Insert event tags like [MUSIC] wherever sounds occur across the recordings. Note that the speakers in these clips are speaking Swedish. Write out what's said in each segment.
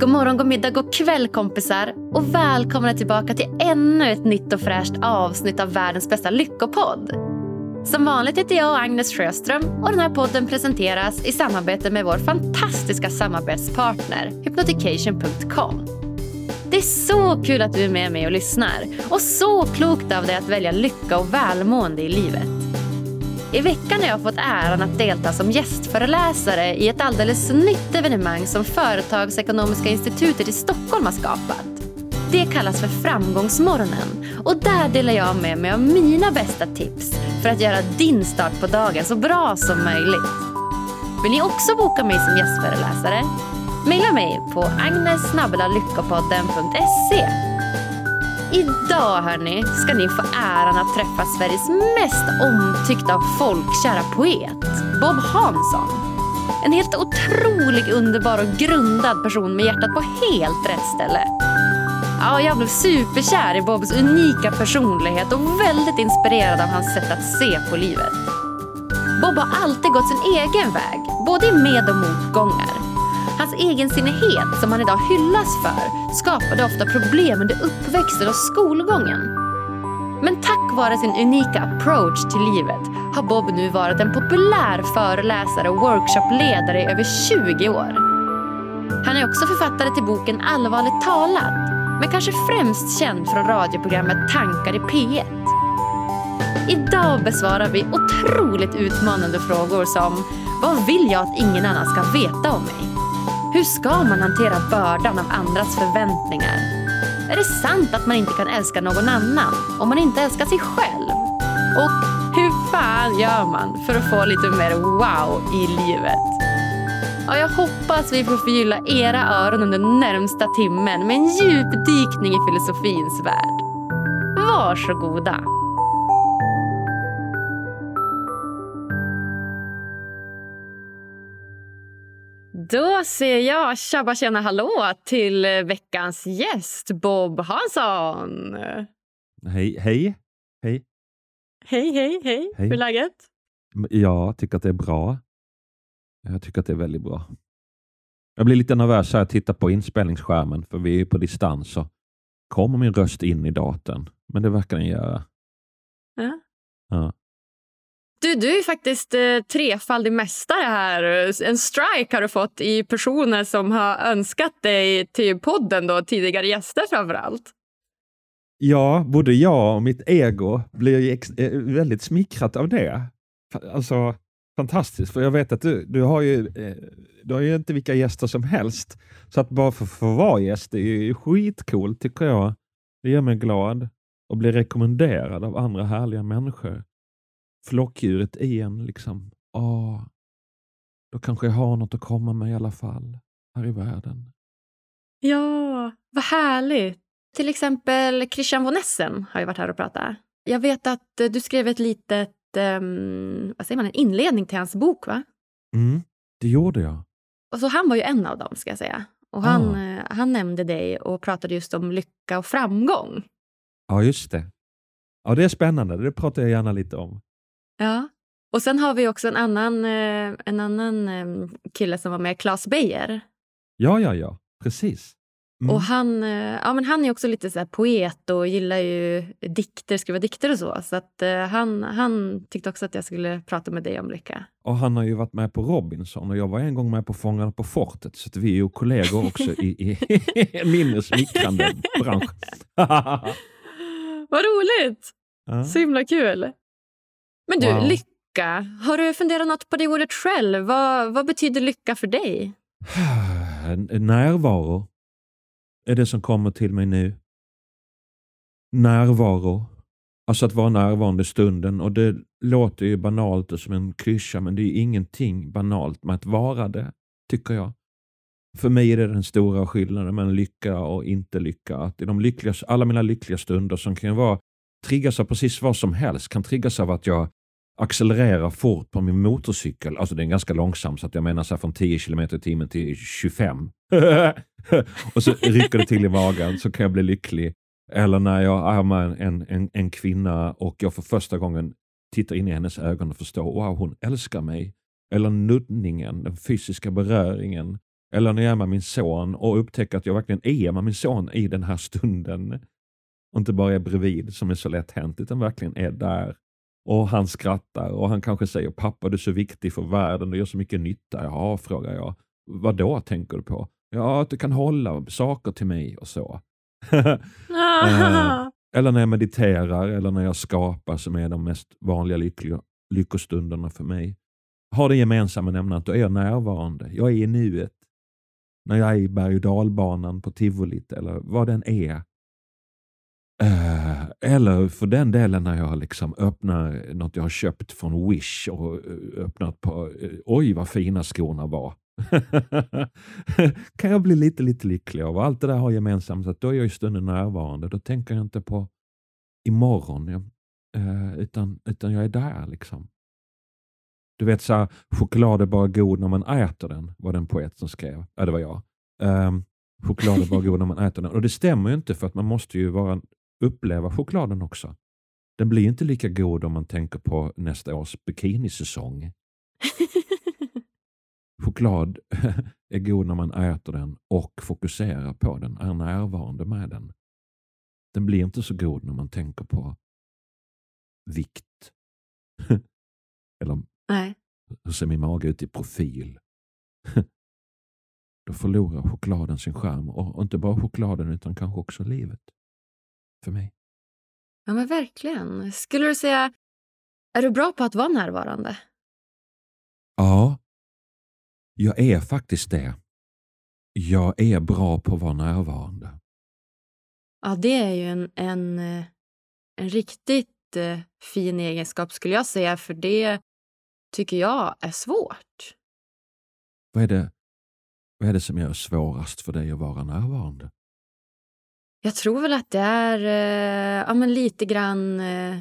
God morgon, god middag, god kväll kompisar och välkomna tillbaka till ännu ett nytt och fräscht avsnitt av världens bästa lyckopodd. Som vanligt heter jag Agnes Sjöström och den här podden presenteras i samarbete med vår fantastiska samarbetspartner Hypnotication.com. Det är så kul att du är med mig och lyssnar och så klokt av dig att välja lycka och välmående i livet. I veckan har jag fått äran att delta som gästföreläsare i ett alldeles nytt evenemang som Företagsekonomiska institutet i Stockholm har skapat. Det kallas för Framgångsmorgonen och där delar jag med mig av mina bästa tips för att göra din start på dagen så bra som möjligt. Vill ni också boka mig som gästföreläsare? Maila mig på agnes.lyckopodden.se Idag hörni, ska ni få äran att träffa Sveriges mest omtyckta och folkkära poet, Bob Hansson. En helt otroligt underbar och grundad person med hjärtat på helt rätt ställe. Ja, jag blev superkär i Bobs unika personlighet och väldigt inspirerad av hans sätt att se på livet. Bob har alltid gått sin egen väg, både i med och motgångar. Hans egensinnighet, som han idag hyllas för, skapade ofta problem under uppväxten och skolgången. Men tack vare sin unika approach till livet har Bob nu varit en populär föreläsare och workshopledare i över 20 år. Han är också författare till boken Allvarligt talat, men kanske främst känd från radioprogrammet Tankar i P1. Idag besvarar vi otroligt utmanande frågor som Vad vill jag att ingen annan ska veta om mig? Hur ska man hantera bördan av andras förväntningar? Är det sant att man inte kan älska någon annan om man inte älskar sig själv? Och hur fan gör man för att få lite mer wow i livet? Ja, jag hoppas vi får förgylla era öron under närmsta timmen med en djupdykning i filosofins värld. Varsågoda! Då ser jag tjabba tjena hallå till veckans gäst Bob Hansson. Hej, hej, hej. Hej, hej, hej. Hej. Hur är läget? Jag tycker att det är bra. Jag tycker att det är väldigt bra. Jag blir lite nervös här att titta på inspelningsskärmen för vi är på distans. Så kommer min röst in i datorn? Men det verkar den göra. Ja. Ja. Du, du är faktiskt eh, trefaldig mästare här. En strike har du fått i personer som har önskat dig till podden, då, tidigare gäster framför allt. ja, både jag och mitt ego blir ex- eh, väldigt smickrat av det. Alltså, fantastiskt. För jag vet att du, du har ju eh, du har ju inte vilka gäster som helst. Så att bara för, för vara gäst är ju skitcoolt tycker jag. Det gör mig glad och blir rekommenderad av andra härliga människor. Flockdjuret i en liksom. Åh, då kanske jag har något att komma med i alla fall här i världen. Ja, vad härligt. Till exempel Christian von Essen har ju varit här och pratat. Jag vet att eh, du skrev ett litet, ehm, vad säger man, en inledning till hans bok, va? Mm, det gjorde jag. Och så han var ju en av dem, ska jag säga. Och han, Ah. eh, han nämnde dig och pratade just om lycka och framgång. Ja, just det. Ja, det är spännande. Det pratar jag gärna lite om. Ja. Och sen har vi också en annan, eh, en annan eh, kille som var med, Claes Beijer. Ja, ja, ja. Precis. Mm. Och han, eh, ja, men han är också lite så här poet och gillar ju dikter, skriva dikter och så. Så att, eh, han, han tyckte också att jag skulle prata med dig om lycka. Och han har ju varit med på Robinson och jag var en gång med på Fångarna på fortet. Så att vi är ju kollegor också i, i [LAUGHS] mindre smickrande bransch. [LAUGHS] Vad roligt! ja. Så himla kul. Men du, Wow. lycka. Har du funderat något på det ordet själv? Vad, vad betyder lycka för dig? [SIGHS] Närvaro är det som kommer till mig nu. Närvaro. Alltså att vara närvarande i stunden. Och det låter ju banalt och som en klyscha men det är ingenting banalt med att vara det, tycker jag. För mig är det den stora skillnaden mellan lycka och inte lycka. Att i de lyckliga, alla mina lyckliga stunder som kan vara triggas av precis vad som helst. Kan triggas av att jag accelererar fort på min motorcykel. Alltså den är ganska långsam så att jag menar så här från 10 km i timmen till 25. [LAUGHS] och så rycker det till i magen så kan jag bli lycklig. Eller när jag är med en, en, en kvinna och jag för första gången tittar in i hennes ögon och förstår wow hon älskar mig. Eller nuddningen, den fysiska beröringen. Eller när jag är med min son och upptäcker att jag verkligen är med min son i den här stunden. Och inte bara är bredvid som är så lätt hänt, utan verkligen är där. Och han skrattar och han kanske säger pappa du är så viktig för världen, du gör så mycket nytta. Ja, frågar jag. Vad då tänker du på? Ja, att du kan hålla saker till mig och så. [LAUGHS] Eh, eller när jag mediterar eller när jag skapar som är de mest vanliga lyckliga, lyckostunderna för mig. Har det gemensamma nämnaren att då är jag närvarande. Jag är i nuet. När jag är i berg och dalbanan på tivolit eller vad den är. Eh, eller för den delen när jag liksom öppnar något jag har köpt från Wish och eh, öppnat på, eh, oj vad fina skorna var. [LAUGHS] kan jag bli lite, lite lycklig av. Allt det där har gemensamt att då är jag i stunden närvarande. Då tänker jag inte på imorgon, eh, utan, utan jag är där. liksom. Du vet, så här, choklad är bara god när man äter den, var det en poet som skrev. Ja, det var jag. Um, choklad är bara god när man äter den. Och det stämmer ju inte för att man måste ju vara, uppleva chokladen också. Den blir inte lika god om man tänker på nästa års bikinisäsong. [LAUGHS] Choklad [LAUGHS] är god när man äter den och fokuserar på den, är närvarande med den. Den blir inte så god när man tänker på vikt. [LAUGHS] Eller Nej. hur ser min mage ut i profil? Då förlorar chokladen sin charm. Och inte bara chokladen utan kanske också livet. För mig. Ja, men verkligen. Skulle du säga, är du bra på att vara närvarande? Ja, jag är faktiskt det. Jag är bra på att vara närvarande. Ja, det är ju en, en, en riktigt eh, fin egenskap skulle jag säga, för det tycker jag är svårt. Vad är det, vad är det som gör svårast för dig att vara närvarande? Jag tror väl att det är eh, ja, men lite grann eh,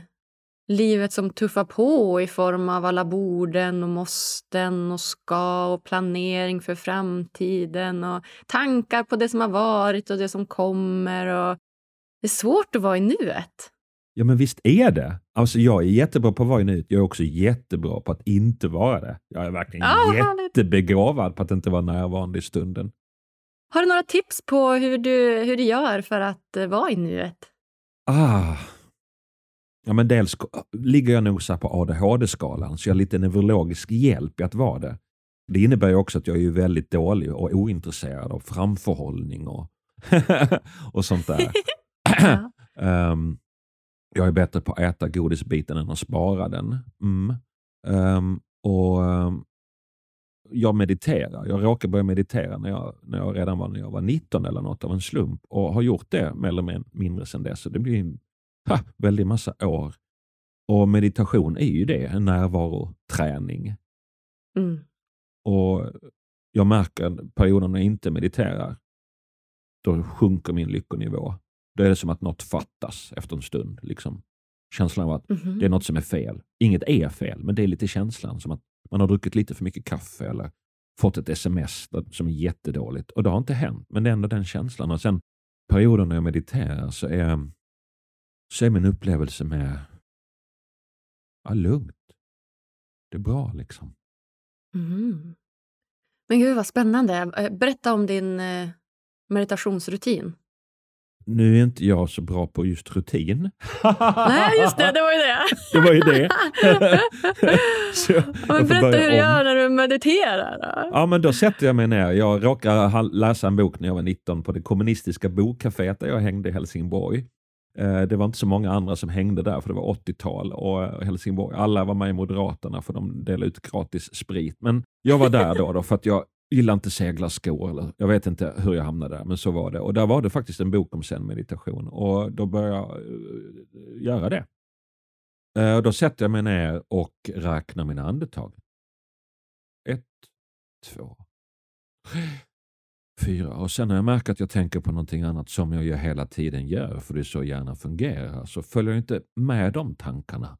livet som tuffar på i form av alla borden och måsten och ska och planering för framtiden och tankar på det som har varit och det som kommer. Och det är svårt att vara i nuet. Ja, men visst är det. Alltså, jag är jättebra på att vara i nuet. Jag är också jättebra på att inte vara det. Jag är verkligen Ja, jättebegåvad på att inte vara närvarande i stunden. Har du några tips på hur du, hur du gör för att eh, vara i nuet? Ah. Ja, men dels ligger jag nog på ADHD-skalan, så jag har lite neurologisk hjälp i att vara det. Det innebär ju också att jag är väldigt dålig och ointresserad av framförhållning och, [LAUGHS] och sånt där. [LAUGHS] Ja. [CLEARS THROAT] Ehm, jag är bättre på att äta godisbiten än att spara den. Mm. Ehm, och ehm, Jag mediterar. Jag råkade börja meditera när jag, när jag redan var, när jag var 19 eller något av en slump och har gjort det mer eller mindre sedan dess. Så det blir en ha, väldigt massa år. Och meditation är ju det, en närvaroträning. Mm. Och Jag märker perioder när jag inte mediterar, då sjunker min lyckonivå. Då är det som att något fattas efter en stund. Liksom. Känslan av att Mhm. det är något som är fel. Inget är fel, men det är lite känslan som att man har druckit lite för mycket kaffe eller fått ett sms som är jättedåligt. Och det har inte hänt, men det är ändå den känslan. Och sen perioden när jag mediterar så är, så är min upplevelse med ja, lugnt. Det är bra liksom. Mm. Men gud vad spännande. Berätta om din eh, meditationsrutin. Nu är inte jag så bra på just rutin. [LAUGHS] Nej, just det, det var ju det. [LAUGHS] Det var ju det. Men berätta hur du gör när du mediterar. Då. Ja, men då sätter jag mig ner. Jag råkade läsa en bok när jag var 19 på det kommunistiska bokcaféet där jag hängde i Helsingborg. Eh, Det var inte så många andra som hängde där för det var 80-tal och eh, Helsingborg, alla var med i Moderaterna för de delade ut gratis sprit. Men jag var där då, då för att jag gillar inte seglarskor. Eller, jag vet inte hur jag hamnade där, men så var det. Och där var det faktiskt en bok om zen meditation och då började jag eh, göra det. Eh, och Då sätter jag mig ner och räknar mina andetag. Ett, två, tre, fyra. Och sen när jag märker att jag tänker på någonting annat som jag ju hela tiden gör, för det är så hjärnan fungerar, så följer jag inte med de tankarna.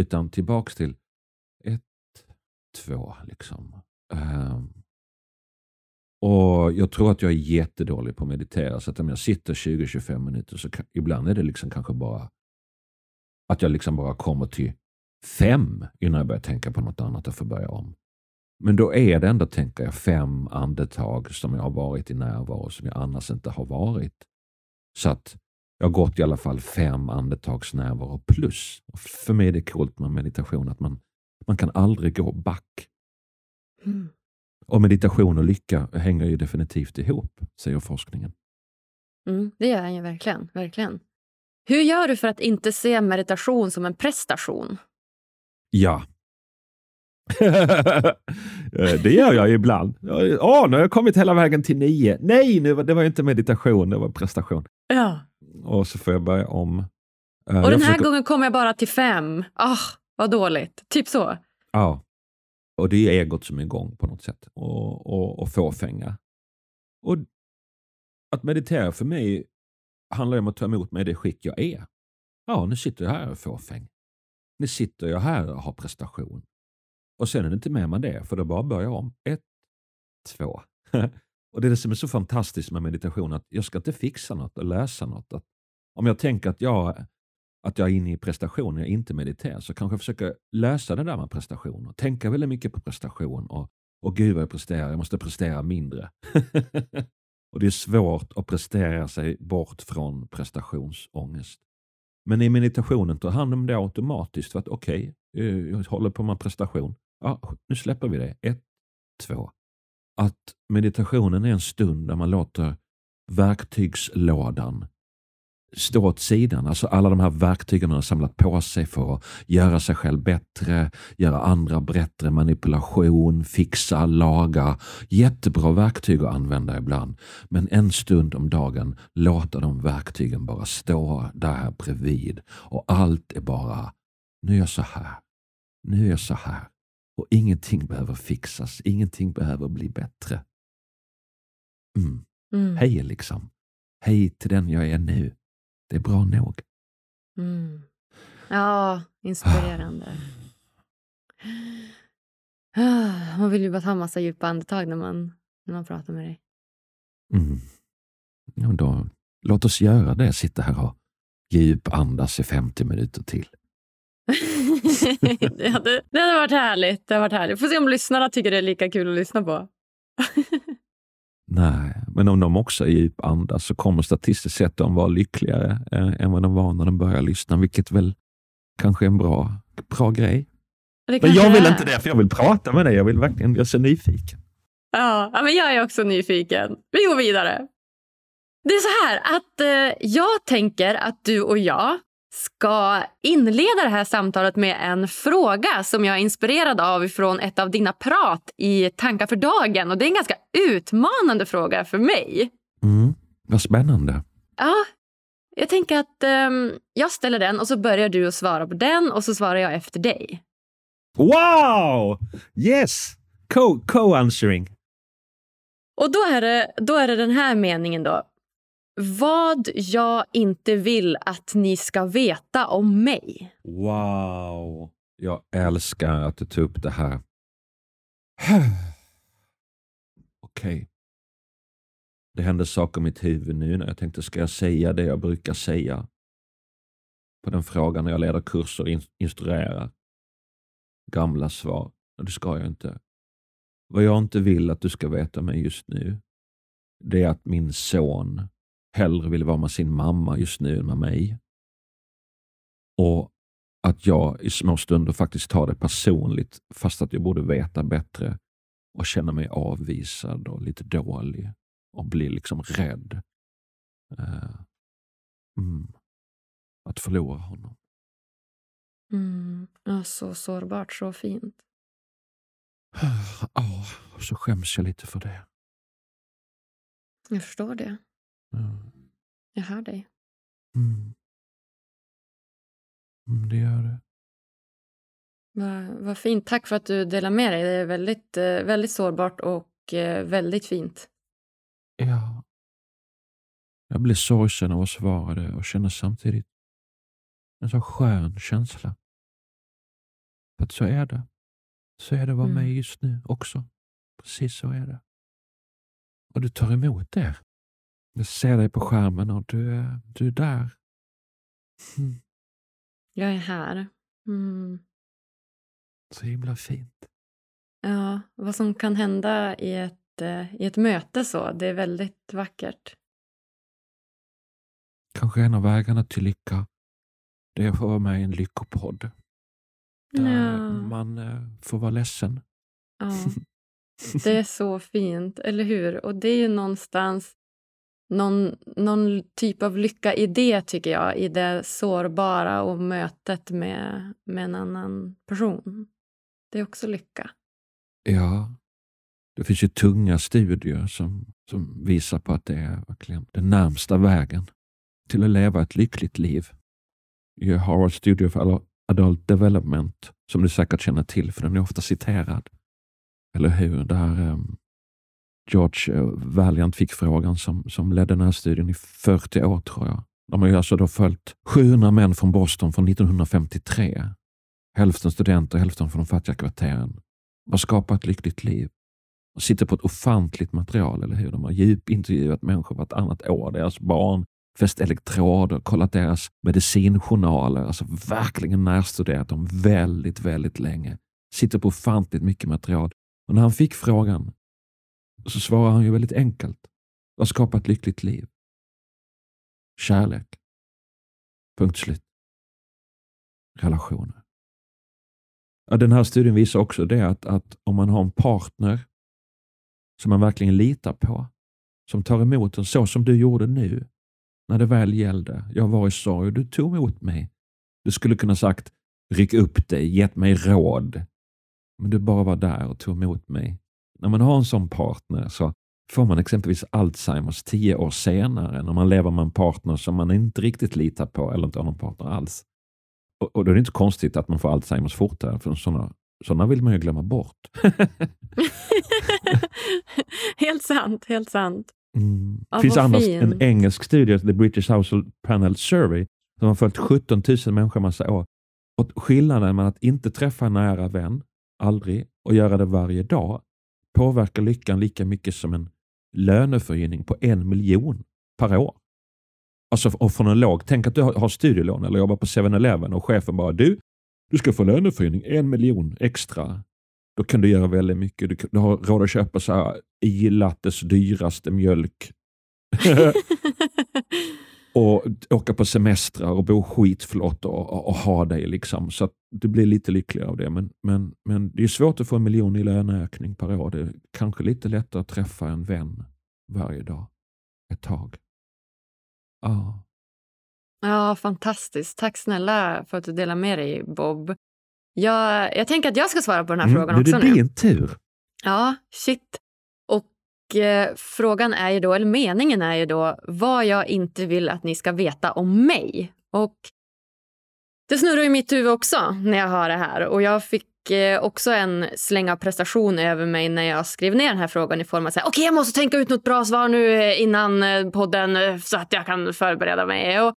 Utan tillbaks till ett, två, liksom. Ehm, och Jag tror att jag är jättedålig på att meditera, så att om jag sitter 20-25 minuter så kan, ibland är det liksom kanske bara att jag liksom bara kommer till fem innan jag börjar tänka på något annat och får börja om. Men då är det ändå, tänker jag, fem andetag som jag har varit i närvaro som jag annars inte har varit. Så att jag har gått i alla fall fem andetags närvaro plus. Och för mig är det coolt med meditation att man, man kan aldrig gå back. Mm. Och meditation och lycka hänger ju definitivt ihop, säger forskningen. Mm, det gör han ju verkligen, verkligen. Hur gör du för att inte se meditation som en prestation? Ja. [LAUGHS] det gör jag ibland. Åh, nu har jag kommit hela vägen till nio. Nej, nu det var inte meditation, det var prestation. Ja. Och så får jag börja om. Uh, och den här försöker... gången kommer jag bara till fem. Ah, vad dåligt. Typ så. Ja. Och det är egot som är igång på något sätt. Och, och, och fåfänga. Och att meditera för mig handlar om att ta emot mig i det skick jag är. Ja, nu sitter jag här och är fåfäng. Nu sitter jag här och har prestation. Och sen är det inte med det, för då bara börjar jag om. Ett, två. [LAUGHS] och det är det som är så fantastiskt med meditation, att jag ska inte fixa något och lösa något. Att om jag tänker att jag, att jag är inne i prestation och jag inte mediterar, så kanske jag försöker lösa det där med prestation och tänka väldigt mycket på prestation. Och, och gud vad jag presterar, jag måste prestera mindre. [LAUGHS] och det är svårt att prestera sig bort från prestationsångest. Men i meditationen tar hand om det automatiskt för att okej, okay, jag håller på med prestation. Ja, nu släpper vi det. Ett, två. Att meditationen är en stund där man låter verktygslådan stå åt sidan. Alltså alla de här verktygen man har samlat på sig för att göra sig själv bättre, göra andra bättre, manipulation, fixa, laga. Jättebra verktyg att använda ibland. Men en stund om dagen låta de verktygen bara stå där bredvid och allt är bara, nu är jag så här, nu är jag så här. Och ingenting behöver fixas, ingenting behöver bli bättre. Mm. Mm. Hej liksom. Hej till den jag är nu. Det är bra nog. Mm. Ja, inspirerande. Ah, man vill ju bara ta en massa djupa andetag när man, när man pratar med dig. Mm. Ja, då, låt oss göra det, sitta här och djupandas i 50 minuter till. [LAUGHS] det, hade, det hade varit härligt. Det hade varit härligt. Får se om lyssnarna tycker det är lika kul att lyssna på. [LAUGHS] Nej, men om de också är djupandas så kommer statistiskt sett de vara lyckligare eh, än vad de var när de började lyssna, vilket väl kanske är en bra, bra grej. Men jag vill är. inte det, för jag vill prata med dig. Jag vill verkligen, jag är så nyfiken. Ja, men jag är också nyfiken. Vi går vidare. Det är så här att eh, jag tänker att du och jag ska inleda det här samtalet med en fråga som jag är inspirerad av från ett av dina prat i Tankar för dagen. Och Det är en ganska utmanande fråga för mig. Mm, vad spännande. Ja, jag tänker att um, jag ställer den och så börjar du att svara på den och så svarar jag efter dig. Wow! Yes! Co-answering. och då är, det, då är det den här meningen då. Vad jag inte vill att ni ska veta om mig. Wow. Jag älskar att du tog upp det här. [SIGHS] Okej. Okay. Det hände saker i mitt huvud nu när jag tänkte, ska jag säga det jag brukar säga? På den frågan när jag leder kurser och instruerar. Gamla svar. Det ska jag inte. Vad jag inte vill att du ska veta om mig just nu, det är att min son hellre vill vara med sin mamma just nu än med mig. Och att jag i små stunder faktiskt tar det personligt fast att jag borde veta bättre och känner mig avvisad och lite dålig och blir liksom rädd. Uh, mm. Att förlora honom. Mm. Ja, så sårbart, så fint. Ja, oh, så skäms jag lite för det. Jag förstår det. Ja. Jag hör dig. Mm. Mm, det gör det. Vad, vad fint. Tack för att du delar med dig. Det är väldigt, eh, väldigt sårbart och eh, väldigt fint. Ja. Jag blir sorgsen av att svara det och känner samtidigt en så skön känsla. För att så är det. Så är det vara mm. med just nu också. Precis så är det. Och du tar emot det. Jag ser dig på skärmen och du du är där. Mm. Jag är här. Mm. Så himla fint. Ja, vad som kan hända i ett, eh, i ett möte så. Det är väldigt vackert. Kanske en av vägarna till lycka, det är att få vara med i en lyckopodd. Där Ja. man eh, får vara ledsen. Ja. [LAUGHS] Det är så fint, eller hur? Och det är ju någonstans någon, någon typ av lycka i det, tycker jag. I det sårbara och mötet med, med en annan person. Det är också lycka. Ja, det finns ju tunga studier som, som visar på att det är verkligen den närmsta vägen till att leva ett lyckligt liv. I Harvard Studio for Adult Development, som du säkert känner till, för den är ofta citerad. Eller hur? Där um, ehm, George eh, Valiant fick frågan som, som ledde den här studien i 40 år, tror jag. De har ju alltså då följt 700 män från Boston från 1953. Hälften studenter, hälften från de fattiga kvarteren. Vad skapar ett lyckligt liv? De sitter på ett ofantligt material, eller hur? De har djupintervjuat människor vartannat år, deras barn, fäst elektroder, kollat deras medicinjournaler, alltså verkligen närstuderat dem väldigt, väldigt länge. Sitter på ofantligt mycket material. Och när han fick frågan så svarar han ju väldigt enkelt. Vad skapar ett lyckligt liv? Kärlek. Punkt slut. Relationer. Ja, den här studien visar också det att, att om man har en partner som man verkligen litar på, som tar emot en så som du gjorde nu, när det väl gällde. Jag var i sorg och du tog emot mig. Du skulle kunna sagt, ryck upp dig, gett mig råd. Men du bara var där och tog emot mig. När man har en sån partner så får man exempelvis Alzheimers tio år senare när man lever med en partner som man inte riktigt litar på eller inte har någon partner alls. Och, och då är det inte konstigt att man får Alzheimers fortare, för sådana såna vill man ju glömma bort. [LAUGHS] helt sant, helt sant. Mm. Det finns annars fin. en engelsk studie, The British Household Panel Survey, som har följt 17 000 människor massa år. Och skillnaden mellan att inte träffa en nära vän, aldrig, och göra det varje dag påverkar lyckan lika mycket som en löneförhöjning på en miljon per år. Alltså och från en låg, tänk att du har studielån eller jobbar på 7-Eleven och chefen bara du, du ska få löneförhöjning en miljon extra. Då kan du göra väldigt mycket. Du, kan- du har råd att köpa så här i-lattes dyraste mjölk [LAUGHS] [LAUGHS] [LAUGHS] och åka på semestrar och bo skitflott och, och, och ha dig. Liksom. Så att du blir lite lyckligare av det. Men, men, men det är svårt att få en miljon i löneökning per år. Det är kanske lite lättare att träffa en vän varje dag. Ett tag. Ja. Ja, fantastiskt. Tack snälla för att du delar med dig, Bob. Jag, jag tänker att jag ska svara på den här Mm, frågan nu också är det nu. din tur. Ja, shit. Och eh, frågan är ju då, eller meningen är ju då, vad jag inte vill att ni ska veta om mig. Och det snurrar i mitt huvud också när jag hör det här. Och jag fick eh, också en släng av prestation över mig när jag skrev ner den här frågan i form av att säga okej, jag måste tänka ut något bra svar nu eh, innan eh, podden eh, så att jag kan förbereda mig. Och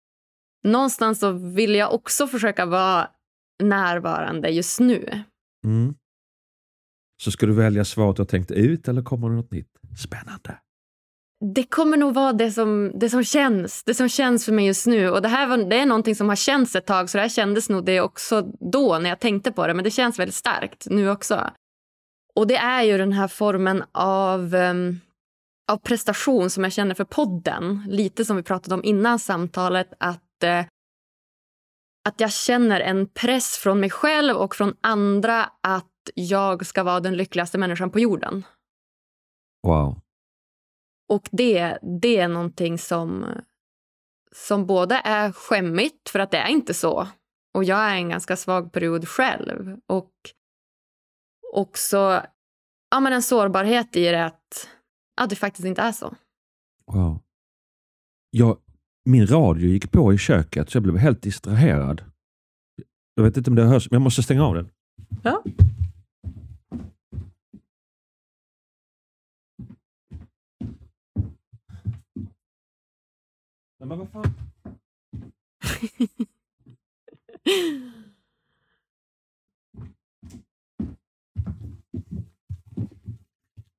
någonstans så vill jag också försöka vara närvarande just nu. Mm. Så ska du välja svaret du har tänkt ut eller kommer det något nytt? Spännande. Det kommer nog vara det som, det som känns det som känns för mig just nu. Och Det här var, det är någonting som har känts ett tag, så det här kändes nog det också då när jag tänkte på det. Men det känns väldigt starkt nu också. Och det är ju den här formen av, um, av prestation som jag känner för podden. Lite som vi pratade om innan samtalet. Att, uh, att jag känner en press från mig själv och från andra att jag ska vara den lyckligaste människan på jorden. Wow. Och det, det är någonting som, som både är skämmigt, för att det är inte så. Och jag är en ganska svag period själv. Och också ja, men en sårbarhet i det att ja, det faktiskt inte är så. wow. Jag, min radio gick på i köket så jag blev helt distraherad. Jag vet inte om det hörs, men jag måste stänga av den. Ja. Men vad fan?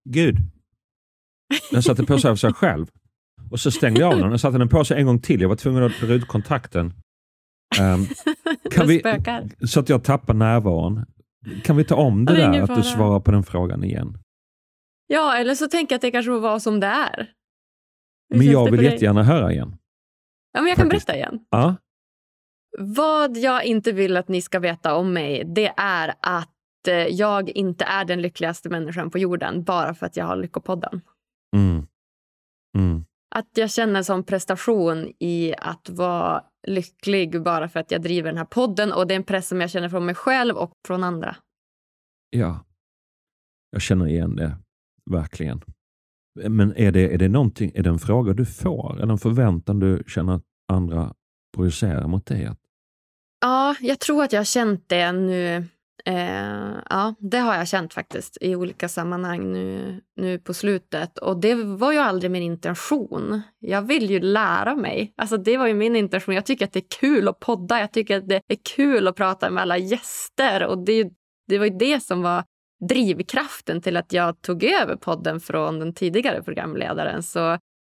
Gud. Den satte på sig av sig själv. Och så stängde jag av den och satte den på sig en gång till. Jag var tvungen att dra ut kontakten. Ehm, kan vi, så att jag tappar närvaron. kan vi ta om det där, att du svarar på den frågan igen? Ja, eller så tänker jag att det kanske får vara som det är. Hur Men jag det vill jättegärna höra igen. Ja, men jag kan faktiskt. berätta igen. Ja, Vad jag inte vill att ni ska veta om mig det är att eh, jag inte är den lyckligaste människan på jorden bara för att jag har Lyckopodden. mm. Mm. Att jag känner som prestation i att vara lycklig bara för att jag driver den här podden och det är en press som jag känner från mig själv och från andra. ja. Jag känner igen det, verkligen. Men är det, är det någonting, är det en fråga du får? Eller en förväntan du känner att andra projicerar mot dig? Ja, jag tror att jag har känt det nu. Eh, ja, det har jag känt faktiskt i olika sammanhang nu, nu på slutet. Och det var ju aldrig min intention. Jag vill ju lära mig. Alltså det var ju min intention. Jag tycker att det är kul att podda. Jag tycker att det är kul att prata med alla gäster. Och det, det var ju det som var drivkraften till att jag tog över podden från den tidigare programledaren. Så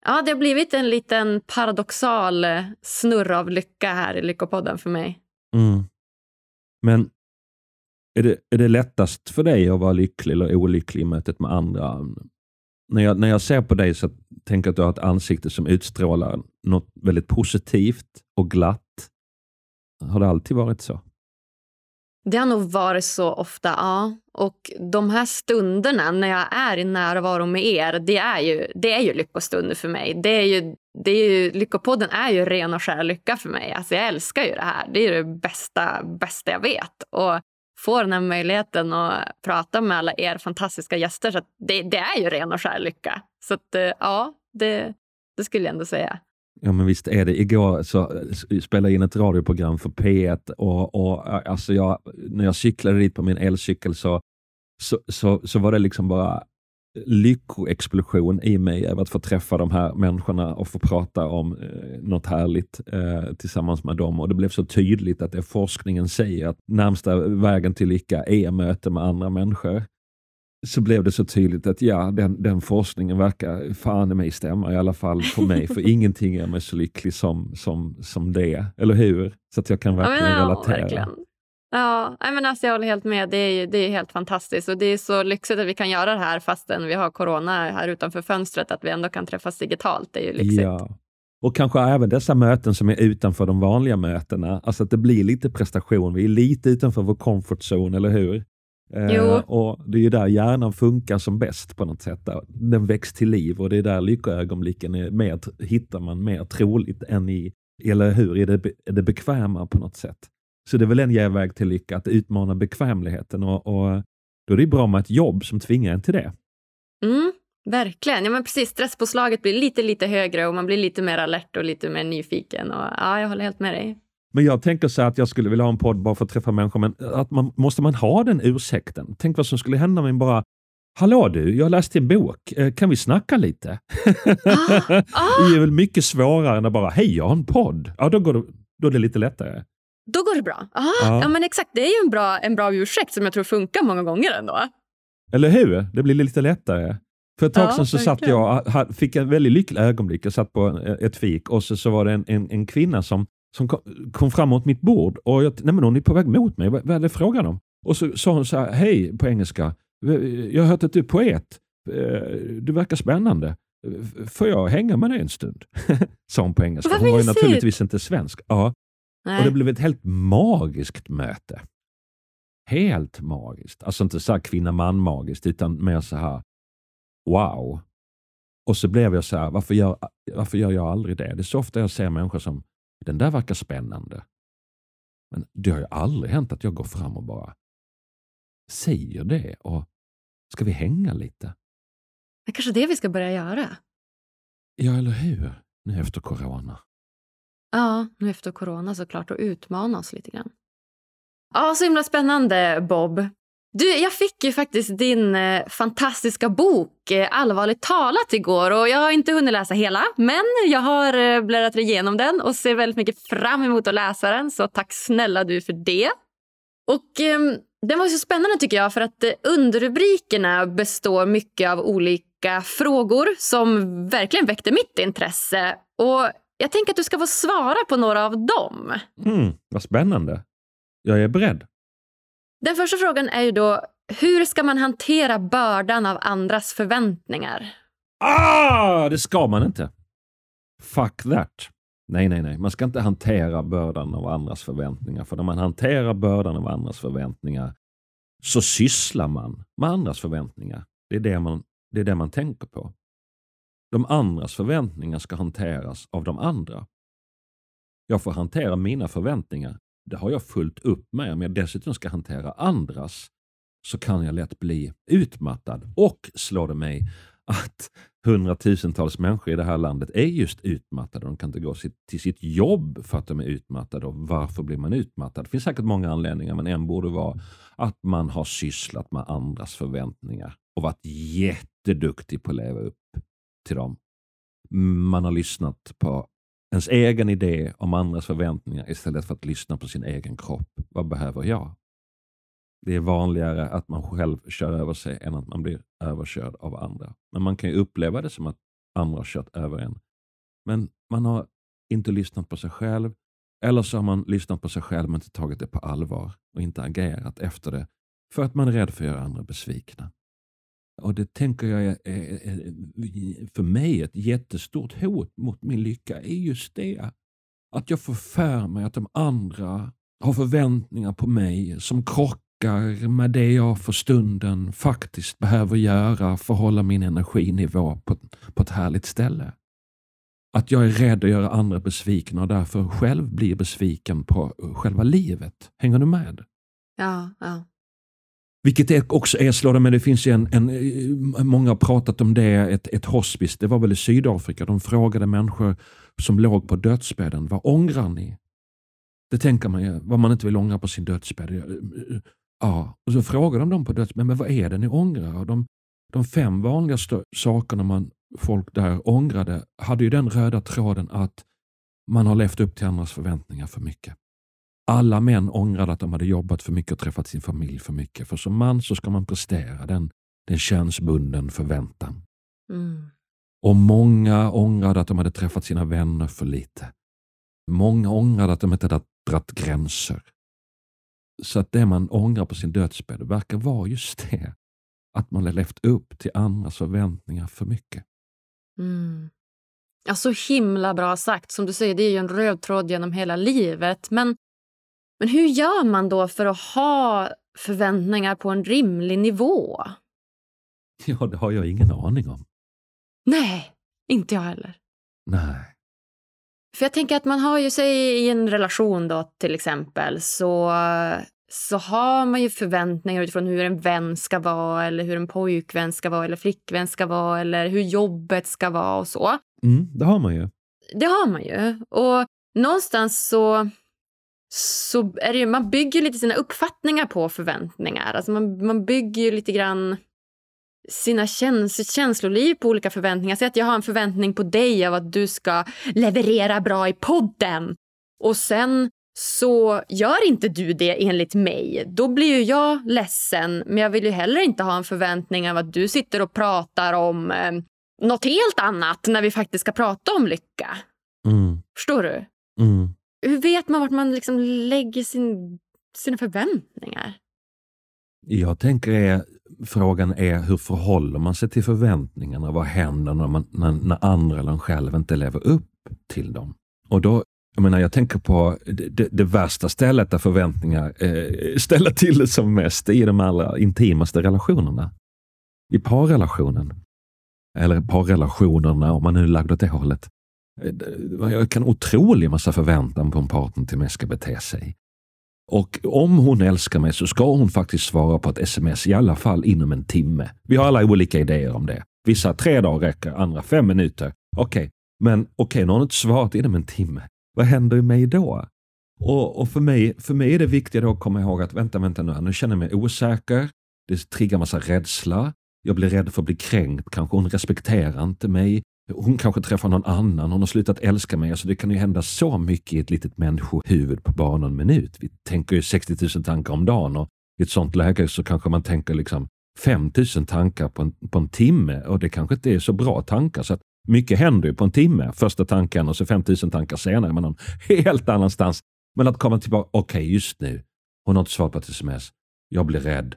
ja, det har blivit en liten paradoxal eh, snurr av lycka här i Lyckopodden för mig. Mm. Men är det, är det lättast för dig att vara lycklig eller olycklig i mötet med andra? När jag, när jag ser på dig så tänker jag att du har ett ansikte som utstrålar något väldigt positivt och glatt. Har det alltid varit så? Det har nog varit så ofta, ja. Och de här stunderna när jag är i närvaro med er, det är ju, det är ju lyckostunder för mig. Det är ju, det är ju, Lyckopodden är ju ren och skär lycka för mig. Alltså jag älskar ju det här. Det är det bästa, bästa jag vet. Och få den här möjligheten att prata med alla er fantastiska gäster, så att det, det är ju ren och skär lycka. Så att, eh, ja, det, det skulle jag ändå säga. Ja men visst är det. Igår så spelade jag in ett radioprogram för P1 och, och alltså jag, när jag cyklade dit på min elcykel så, så, så, så var det liksom bara lyckoexplosion i mig över att få träffa de här människorna och få prata om eh, något härligt eh, tillsammans med dem. Och Det blev så tydligt att det forskningen säger att närmsta vägen till lycka är möte med andra människor. Så blev det så tydligt att ja, den, den forskningen verkar fan i mig stämma, i alla fall för mig. För [LAUGHS] ingenting gör mig så lycklig som, som, som det, eller hur? Så att jag kan verkligen ja, relatera. Ja, verkligen. Ja, men alltså jag håller helt med. Det är, ju, det är helt fantastiskt. Och Det är så lyxigt att vi kan göra det här fastän vi har corona här utanför fönstret. Att vi ändå kan träffas digitalt. Det är ju lyxigt. Ja. Och kanske även dessa möten som är utanför de vanliga mötena. Alltså att det blir lite prestation. Vi är lite utanför vår comfort zone, eller hur? Eh, och Det är ju där hjärnan funkar som bäst på något sätt. Den väcks till liv och det är där lyckoögonblicken är mer, hittar man mer troligt än i, eller hur? Är det, är det bekväma på något sätt? Så det är väl en genväg till lycka, att utmana bekvämligheten och, och då är det bra med ett jobb som tvingar en till det. Mm, verkligen. Ja, men precis. Stresspåslaget blir lite, lite högre och man blir lite mer alert och lite mer nyfiken. Och, ja, jag håller helt med dig. Men jag tänker så att jag skulle vilja ha en podd bara för att träffa människor, men att man, måste man ha den ursäkten? Tänk vad som skulle hända om bara Hallå du, jag läste en bok. Eh, Kan vi snacka lite? Ah, ah. [LAUGHS] Det är väl mycket svårare än att bara, hej jag har en podd. Ja, då, går det, då är det lite lättare. Då går det bra. Aha, Ja. ja. men exakt. Det är ju en bra, en bra ursäkt som jag tror funkar många gånger ändå. Eller hur? Det blir lite lättare. För ett tag Ja, sedan så satt jag, fick en väldigt lycklig ögonblick. Jag satt på ett fik och så, så var det en, en, en kvinna som, som kom, fram mot mitt bord och jag, nej men hon är på väg mot mig. Vad, vad är det frågan om? Och så sa hon så här, hej på engelska. Jag har hört att du är poet. Eh, Du verkar spännande. Får jag hänga med dig en stund? [LAUGHS] sa hon på engelska. Vad Hon var ju naturligtvis inte svensk. Ja. Nej. Och det blev ett helt magiskt möte. Helt magiskt. Alltså inte så här kvinna-man magiskt, utan mer så här wow. Och så blev jag så här, varför gör, varför gör jag aldrig det? Det är så ofta jag ser människor som, den där verkar spännande. Men det har ju aldrig hänt att jag går fram och bara säger det och ska vi hänga lite? Det är kanske det vi ska börja göra. Ja, eller hur? Nu efter corona. Ja, nu efter corona såklart och utmana oss lite grann. Ja, så himla spännande Bob. Du, jag fick ju faktiskt din eh, fantastiska bok eh, Allvarligt talat igår och jag har inte hunnit läsa hela men jag har eh, bläddrat igenom den och ser väldigt mycket fram emot att läsa den så tack snälla du för det. Och eh, den var så spännande tycker jag för att eh, underrubrikerna består mycket av olika frågor som verkligen väckte mitt intresse och jag tänker att du ska få svara på några av dem. Mm, vad spännande. Jag är beredd. Den första frågan är ju då, hur ska man hantera bördan av andras förväntningar? Ah, det ska man inte. Fuck that. Nej, nej, nej. Man ska inte hantera bördan av andras förväntningar. För när man hanterar bördan av andras förväntningar så sysslar man med andras förväntningar. Det är det man, det är det man tänker på. De andras förväntningar ska hanteras av de andra. Jag får hantera mina förväntningar. Det har jag fullt upp med. Om jag dessutom ska hantera andras så kan jag lätt bli utmattad. Och slår det mig att hundratusentals människor i det här landet är just utmattade. De kan inte gå till sitt jobb för att de är utmattade. Och varför blir man utmattad? Det finns säkert många anledningar, men en borde vara att man har sysslat med andras förväntningar och varit jätteduktig på att leva upp till dem. Man har lyssnat på ens egen idé om andras förväntningar istället för att lyssna på sin egen kropp. Vad behöver jag? Det är vanligare att man själv kör över sig än att man blir överkörd av andra. Men man kan ju uppleva det som att andra har kört över en. Men man har inte lyssnat på sig själv. Eller så har man lyssnat på sig själv men inte tagit det på allvar och inte agerat efter det för att man är rädd för att göra andra besvikna. Och det tänker jag är, är, för mig ett jättestort hot mot min lycka är just det. Att jag får för mig att de andra har förväntningar på mig som krockar med det jag för stunden faktiskt behöver göra för att hålla min energinivå på, på ett härligt ställe. Att jag är rädd att göra andra besvikna och därför själv blir besviken på själva livet. Hänger du med? Ja, ja. Vilket är också är slående, men det finns ju en, en, många har pratat om det, ett, ett hospice, det var väl i Sydafrika, de frågade människor som låg på dödsbädden, vad ångrar ni? Det tänker man ju, vad man inte vill ångra på sin dödsbädd. Ja, och så frågade de dem på dödsbädden, men vad är det ni ångrar? Och de, de fem vanligaste sakerna man, folk där ångrade hade ju den röda tråden att man har levt upp till andras förväntningar för mycket. Alla män ångrade att de hade jobbat för mycket och träffat sin familj för mycket. För som man så ska man prestera den, den könsbunden förväntan. Mm. Och många ångrade att de hade träffat sina vänner för lite. Många ångrade att de inte hade dragit gränser. Så att det man ångrar på sin dödsbädd verkar vara just det. Att man har levt upp till andras förväntningar för mycket. Mm. Ja, så himla bra sagt. Som du säger, det är ju en röd tråd genom hela livet. Men men hur gör man då för att ha förväntningar på en rimlig nivå? [LAUGHS] Ja, det har jag ingen aning om. Nej, inte jag heller. Nej. För jag tänker att man har ju sig i en relation då till exempel så, så har man ju förväntningar utifrån hur en vän ska vara eller hur en pojkvän ska vara eller flickvän ska vara eller hur jobbet ska vara och så. Mm, det har man ju. Det har man ju. Och någonstans så så är det ju, man bygger lite sina uppfattningar på förväntningar. Alltså man, man bygger ju lite grann sina käns känsloliv på olika förväntningar. Säg att jag har en förväntning på dig av att du ska leverera bra i podden. Och sen så gör inte du det enligt mig. Då blir ju jag ledsen. Men jag vill ju heller inte ha en förväntning av att du sitter och pratar om eh, något helt annat när vi faktiskt ska prata om lycka. Mm. Förstår du? Mm. Hur vet man vart man liksom lägger sin, sina förväntningar? Jag tänker är, frågan är hur förhåller man sig till förväntningarna? Vad händer när, man, när, när andra eller en själv inte lever upp till dem? Och då, jag menar, jag tänker på det, det värsta stället där förväntningar eh, ställer till det som mest i de allra intimaste relationerna. I parrelationen. Eller parrelationerna om man nu är lagd åt det hållet. Eh, jag kan otrolig massa förväntan på en partner till mig ska bete sig. Och om hon älskar mig så ska hon faktiskt svara på ett sms i alla fall inom en timme. Vi har alla olika idéer om det. Vissa tre dagar räcker, andra fem minuter. Okej, okay. men okej, okay, nu har hon inte svarat inom en timme. Vad händer med mig då? Och, och, för, mig, för mig är det viktigt att komma ihåg att vänta, vänta nu, nu känner jag mig osäker. Det triggar massa rädsla. Jag blir rädd för att bli kränkt. Kanske hon respekterar inte mig. Hon kanske träffar någon annan, hon har slutat älska mig. Alltså det kan ju hända så mycket i ett litet människohuvud på bara någon minut. Vi tänker ju 60 000 tankar om dagen och i ett sånt läge så kanske man tänker liksom 5 000 tankar på en, på en timme och det kanske inte är så bra tankar. Så att mycket händer ju på en timme. Första tanken och så 5 000 tankar senare men någon helt annanstans. Men att komma tillbaka, okej okay, just nu, hon har inte svarat på ett sms. Jag blir rädd.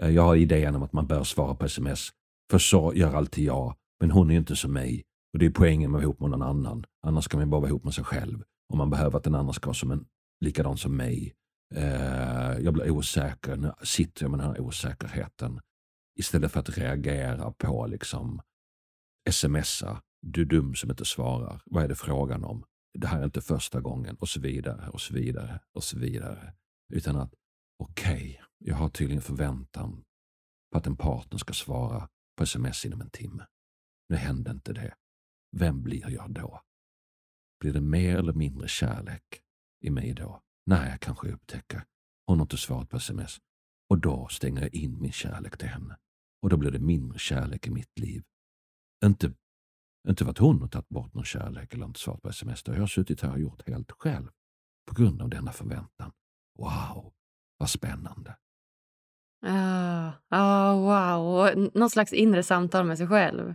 Eh, jag har idén om att man bör svara på sms. För så gör alltid jag. Men hon är ju inte som mig. Och det är poängen med att vara ihop med någon annan. Annars kan man bara vara ihop med sig själv. Och man behöver att den andra ska vara som en, likadan som mig. Eh, jag blir osäker. Nu sitter jag med den här osäkerheten. Istället för att reagera på liksom smsa. Du är dum som inte svarar. Vad är det frågan om? Det här är inte första gången och så vidare och så vidare och så vidare. Utan att okej, okay, jag har tydligen förväntan på att en partner ska svara på sms inom en timme. Nu hände inte det. Vem blir jag då? Blir det mer eller mindre kärlek i mig då? När jag kanske upptäcker hon har inte svarat på sms. Och då stänger jag in min kärlek till henne. Och då blir det mindre kärlek i mitt liv. Inte, inte för att hon har tagit bort någon kärlek eller inte svarat på sms. Det har jag suttit här och gjort helt själv. På grund av denna förväntan. Wow, vad spännande. Ah, ah, wow, någon slags inre samtal med sig själv.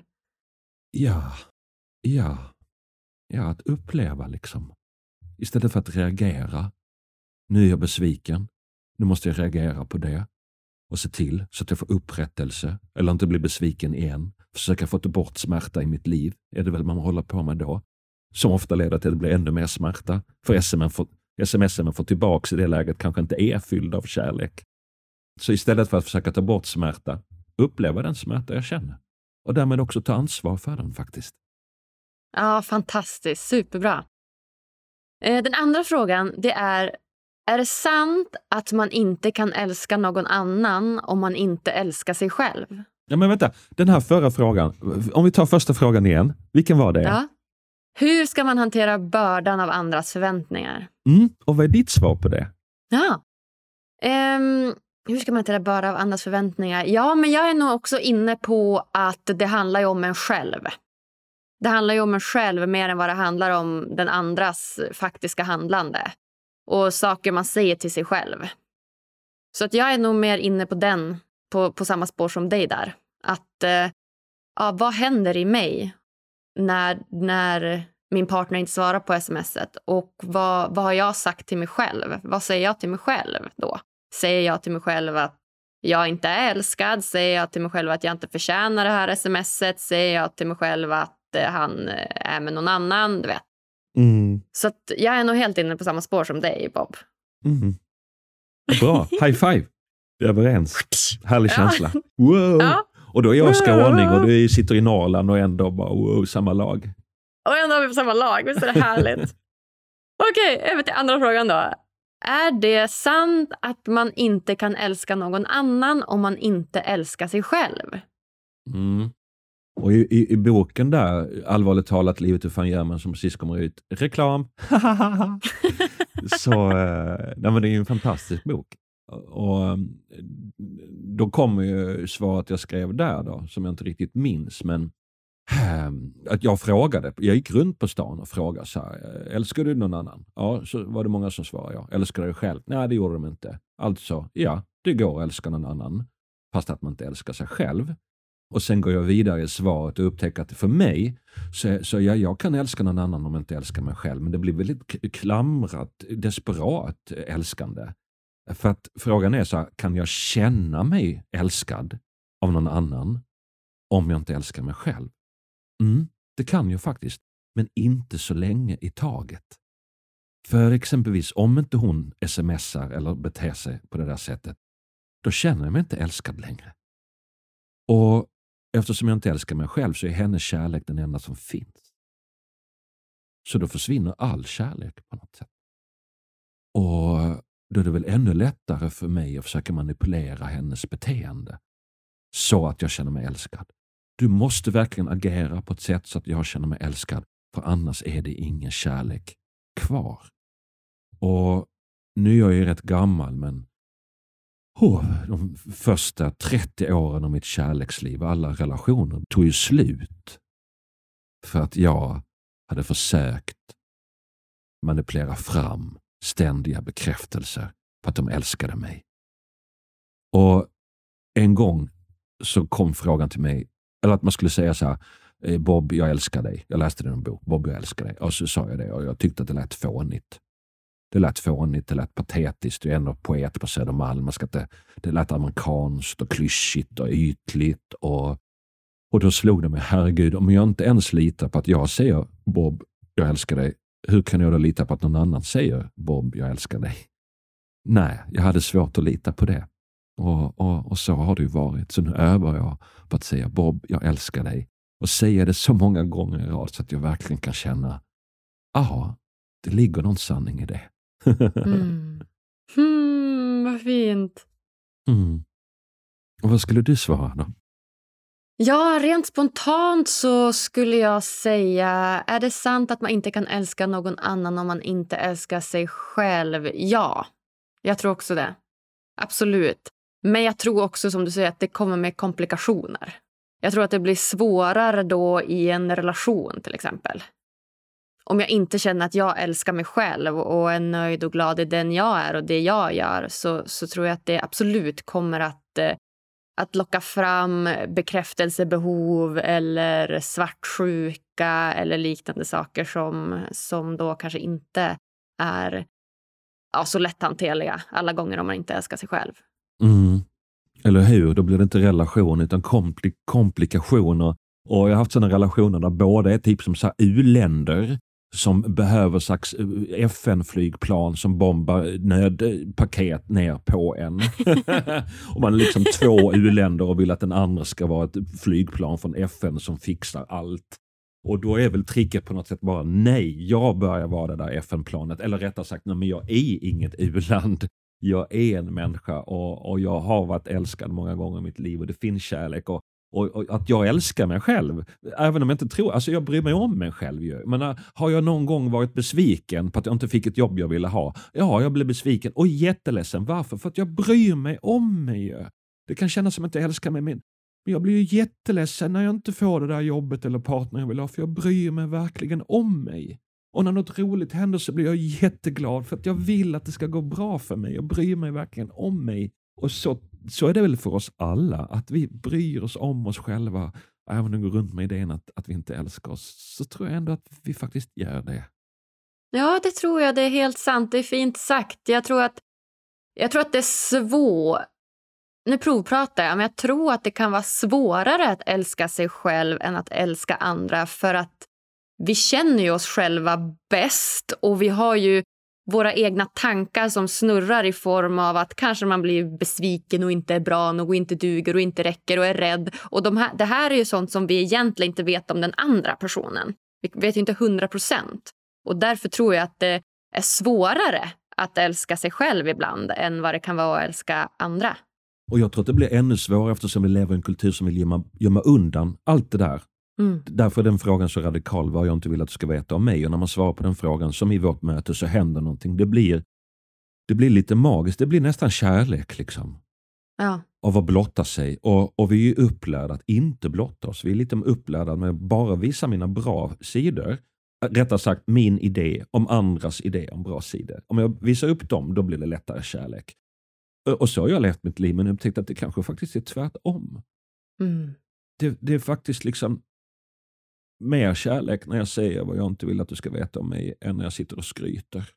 Ja, ja, ja, att uppleva liksom. Istället för att reagera. Nu är jag besviken. Nu måste jag reagera på det och se till så att jag får upprättelse eller inte bli besviken igen. Försöka få bort smärta i mitt liv är det väl man håller på med då. Som ofta leder till att det blir ännu mer smärta. För sms man får tillbaka i det läget kanske inte är fylld av kärlek. Så istället för att försöka ta bort smärta, uppleva den smärta jag känner. Och därmed också ta ansvar för den faktiskt. Ja, fantastiskt. Superbra. Eh, den andra frågan det är, är det sant att man inte kan älska någon annan om man inte älskar sig själv? Ja, men vänta. Den här förra frågan. Om vi tar första frågan igen. Vilken var det? Ja. Hur ska man hantera bördan av andras förväntningar? Mm, och vad är ditt svar på det? Ja. Um, hur ska man hantera bördan av andras förväntningar? Ja, men jag är nog också inne på att det handlar om en själv. Det handlar ju om en själv mer än vad det handlar om den andras faktiska handlande och saker man säger till sig själv. Så att jag är nog mer inne på den, på, på samma spår som dig där. Att eh, ja, vad händer i mig när, när min partner inte svarar på smset? Och vad, vad har jag sagt till mig själv? Vad säger jag till mig själv då? Säger jag till mig själv att jag inte är älskad? Säger jag till mig själv att jag inte förtjänar det här smset? Säger jag till mig själv att han eh, är med någon annan. Du vet. Mm. Så jag är nog helt inne på samma spår som dig, Bob. Mm. Bra, high five! Vi är överens. Härlig känsla. [LAUGHS] Wow. Ja. Och då är jag skåning och du sitter i Norrland och ändå bara wow, samma lag. Och ändå är vi på samma lag. Visst är det härligt? [LAUGHS] Okej, över till andra frågan då. Är det sant att man inte kan älska någon annan om man inte älskar sig själv? Mm. Och i, i, i, boken där, allvarligt talat, Livet hur fan gör man som precis kommer ut, reklam. [LAUGHS] så eh, nej, men det är ju en fantastisk bok. Och mm, Då kommer ju svaret jag skrev där, då, som jag inte riktigt minns. Men ehm, att jag frågade, jag gick runt på stan och frågade så här, älskar du någon annan? Ja, så var det många som svarade ja. Älskar du dig själv? Nej, det gjorde de inte. Alltså, ja, det går att älska någon annan, fast att man inte älskar sig själv. Och sen går jag vidare i svaret och upptäcker att för mig, så, så ja, jag kan älska någon annan om jag inte älskar mig själv, men det blir väldigt klamrat, desperat älskande. För att frågan är så här, kan jag känna mig älskad av någon annan om jag inte älskar mig själv? Mm, det kan jag faktiskt, men inte så länge i taget. För exempelvis om inte hon smsar eller beter sig på det där sättet, då känner jag mig inte älskad längre. Och Eftersom jag inte älskar mig själv så är hennes kärlek den enda som finns. Så då försvinner all kärlek på något sätt. Och då är det väl ännu lättare för mig att försöka manipulera hennes beteende så att jag känner mig älskad. Du måste verkligen agera på ett sätt så att jag känner mig älskad, för annars är det ingen kärlek kvar. Och nu är jag ju rätt gammal, men Oh, de första 30 åren av mitt kärleksliv, alla relationer, tog ju slut. För att jag hade försökt manipulera fram ständiga bekräftelser på att de älskade mig. Och en gång så kom frågan till mig, eller att man skulle säga så här, eh, Bob, jag älskar dig. Jag läste det i en bok. Bob, jag älskar dig. Och så sa jag det och jag tyckte att det lät fånigt. Det lät fånigt, det lät patetiskt. Du är ändå poet på Södermalm. Man ska inte, det lät amerikanskt och klyschigt och ytligt. Och, och då slog det mig, herregud, om jag inte ens litar på att jag säger Bob, jag älskar dig, hur kan jag då lita på att någon annan säger Bob, jag älskar dig? Nej, jag hade svårt att lita på det. Och, och, och så har det ju varit. Så nu övar jag på att säga Bob, jag älskar dig. Och säga det så många gånger i rad så att jag verkligen kan känna, ja, det ligger någon sanning i det mm. Hmm, vad fint. Mm. Och vad skulle du svara då? Ja, rent spontant så skulle jag säga, är det sant att man inte kan älska någon annan om man inte älskar sig själv? Ja, jag tror också det. Absolut. Men jag tror också som du säger att det kommer med komplikationer. Jag tror att det blir svårare då i en relation till exempel. Om jag inte känner att jag älskar mig själv och är nöjd och glad i den jag är och det jag gör så, så tror jag att det absolut kommer att, eh, att locka fram bekräftelsebehov eller svartsjuka eller liknande saker som, som då kanske inte är ja, så lätthanterliga alla gånger om man inte älskar sig själv. Mm. Eller hur? Då blir det inte relation utan komplik komplikationer. Och Jag har haft sådana relationer där båda är typ som u-länder som behöver slags eh, FN-flygplan som bombar nödpaket ner på en. [LAUGHS] [LAUGHS] och man är liksom två u-länder och vill att den andra ska vara ett flygplan från FN som fixar allt. Och då är väl tricket på något sätt bara nej, jag börjar vara det där FN-planet. Eller rättare sagt, nej, men jag är inget u-land. Jag är en människa och, och jag har varit älskad många gånger i mitt liv och det finns kärlek. Och, och, och, att jag älskar mig själv, även om jag inte tror, alltså jag bryr mig om mig själv ju. Men har jag någon gång varit besviken på att jag inte fick ett jobb jag ville ha? Ja, jag blev besviken och jätteledsen. Varför? För att jag bryr mig om mig ju. Det kan kännas som att jag älskar mig, men jag blir ju jätteledsen när jag inte får det där jobbet eller partner jag vill ha, för jag bryr mig verkligen om mig. Och när något roligt händer så blir jag jätteglad för att jag vill att det ska gå bra för mig. Jag bryr mig verkligen om mig. Och så, så är det väl för oss alla, att vi bryr oss om oss själva. Även om vi går runt med idén att, att vi inte älskar oss, så tror jag ändå att vi faktiskt gör det. Ja, det tror jag. Det är helt sant. Det är fint sagt. Jag tror att, jag tror att det är svårt nu provpratar jag, men jag tror att det kan vara svårare att älska sig själv än att älska andra för att vi känner ju oss själva bäst och vi har ju våra egna tankar som snurrar i form av att kanske man blir besviken och inte är bra nog och inte duger och inte räcker och är rädd. Och de här, det här är ju sånt som vi egentligen inte vet om den andra personen. Vi vet ju inte hundra procent. Och därför tror jag att det är svårare att älska sig själv ibland än vad det kan vara att älska andra. Och jag tror att det blir ännu svårare eftersom vi lever i en kultur som vill gömma, gömma undan allt det där. Mm. Därför är den frågan så radikal, vad jag inte vill att du ska veta om mig. Och när man svarar på den frågan, som i vårt möte, så händer någonting. Det blir, det blir lite magiskt, det blir nästan kärlek. liksom. Ja. Av att blotta sig. Och, och vi är upplärda att inte blotta oss. Vi är lite upplärda med att bara visa mina bra sidor. Rättare sagt min idé om andras idé om bra sidor. Om jag visar upp dem, då blir det lättare kärlek. Och så har jag levt mitt liv, men upptäckt att det kanske faktiskt är tvärtom. Mm. Det, det, är faktiskt liksom mer kärlek när jag säger vad jag inte vill att du ska veta om mig, än när jag sitter och skryter.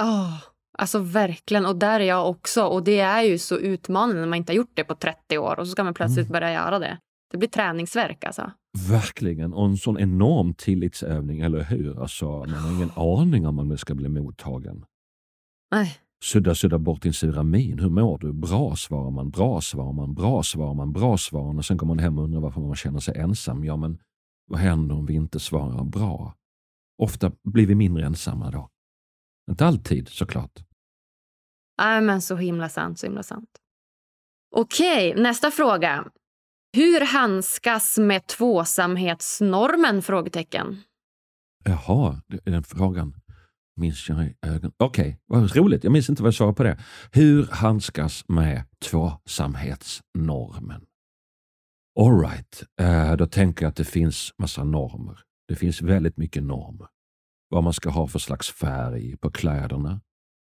Oh, alltså verkligen. Och där är jag också. Och det är ju så utmanande när man inte har gjort det på 30 år och så ska man plötsligt mm. börja göra det. Det blir träningsverk alltså. Verkligen. Och en sån enorm tillitsövning, eller hur? Alltså, man har ingen aning om man ska bli mottagen. Nej. Sudda, sudda bort din sura min. Hur mår du? Bra, svarar man. Bra, svarar man. Bra, svarar man. Bra, svarar man. Och sen går man hem och undrar varför man känner sig ensam. Ja, men vad händer om vi inte svarar bra? Ofta blir vi mindre ensamma då. Inte alltid såklart. Nej, men så himla sant, så himla sant. Okej, nästa fråga. Hur handskas med tvåsamhetsnormen? Frågetecken. Jaha, den frågan minns jag i ögonen. Okej, okay, vad roligt. Jag minns inte vad jag sa på det. Hur handskas med tvåsamhetsnormen? Alright, eh, då tänker jag att det finns massa normer. Det finns väldigt mycket normer. Vad man ska ha för slags färg på kläderna,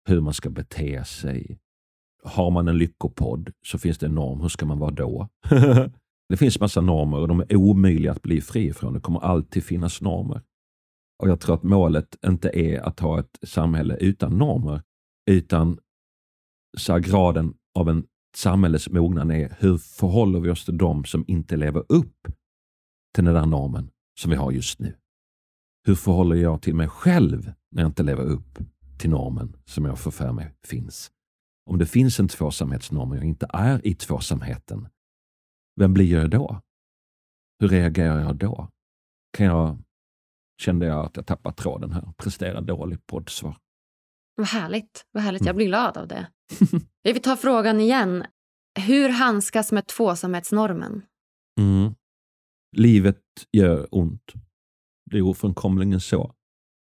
hur man ska bete sig. Har man en lyckopodd så finns det en norm. Hur ska man vara då? [LAUGHS] det finns massa normer och de är omöjliga att bli fri från. Det kommer alltid finnas normer. Och Jag tror att målet inte är att ha ett samhälle utan normer, utan så graden av en samhälles mognad är hur förhåller vi oss till de som inte lever upp till den där normen som vi har just nu? Hur förhåller jag till mig själv när jag inte lever upp till normen som jag får för mig finns? Om det finns en tvåsamhetsnorm och jag inte är i tvåsamheten, vem blir jag då? Hur reagerar jag då? Kan jag, kände jag att jag tappade tråden här, presterar dåligt poddsvar. Vad härligt. Vad härligt. Jag blir glad av det. [LAUGHS] Jag vill ta frågan igen. Hur handskas med tvåsamhetsnormen? Mm. Livet gör ont. Det är ofrånkomligen så.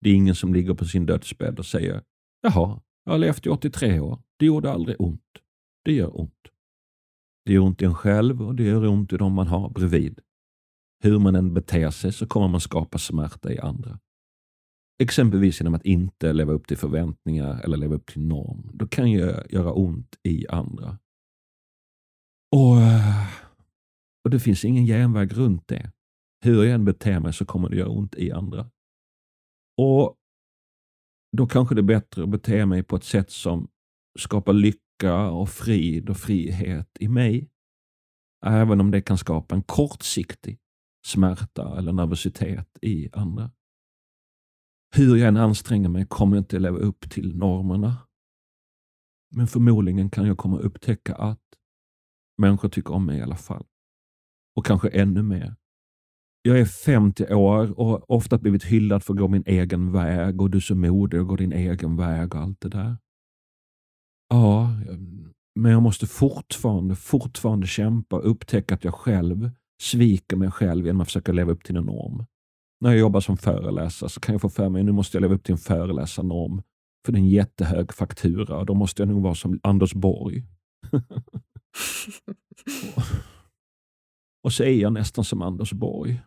Det är ingen som ligger på sin dödsbädd och säger Jaha, jag har levt i 83 år. Det gjorde aldrig ont. Det gör ont. Det gör ont i en själv och det gör ont i de man har bredvid. Hur man än beter sig så kommer man skapa smärta i andra. Exempelvis genom att inte leva upp till förväntningar eller leva upp till norm. Då kan jag göra ont i andra. Och, eh, och det finns ingen genväg runt det. Hur jag än beter mig så kommer det göra ont i andra. Och då kanske det är bättre att bete mig på ett sätt som skapar lycka och frid och frihet i mig. Även om det kan skapa en kortsiktig smärta eller nervositet i andra. Hur jag än anstränger mig kommer jag inte leva upp till normerna. Men förmodligen kan jag komma att upptäcka att människor tycker om mig i alla fall. Och kanske ännu mer. Jag är 50 år och har ofta blivit hyllad för att gå min egen väg och du är så modig och går din egen väg och allt det där. Ja, men jag måste fortfarande, fortfarande kämpa och upptäcka att jag själv sviker mig själv genom att försöka leva upp till en norm. När jag jobbar som föreläsare så kan jag få för mig att nu måste jag leva upp till en föreläsarnorm. För det är en jättehög faktura och då måste jag nog vara som Anders Borg. [LAUGHS] och så är jag nästan som Anders Borg.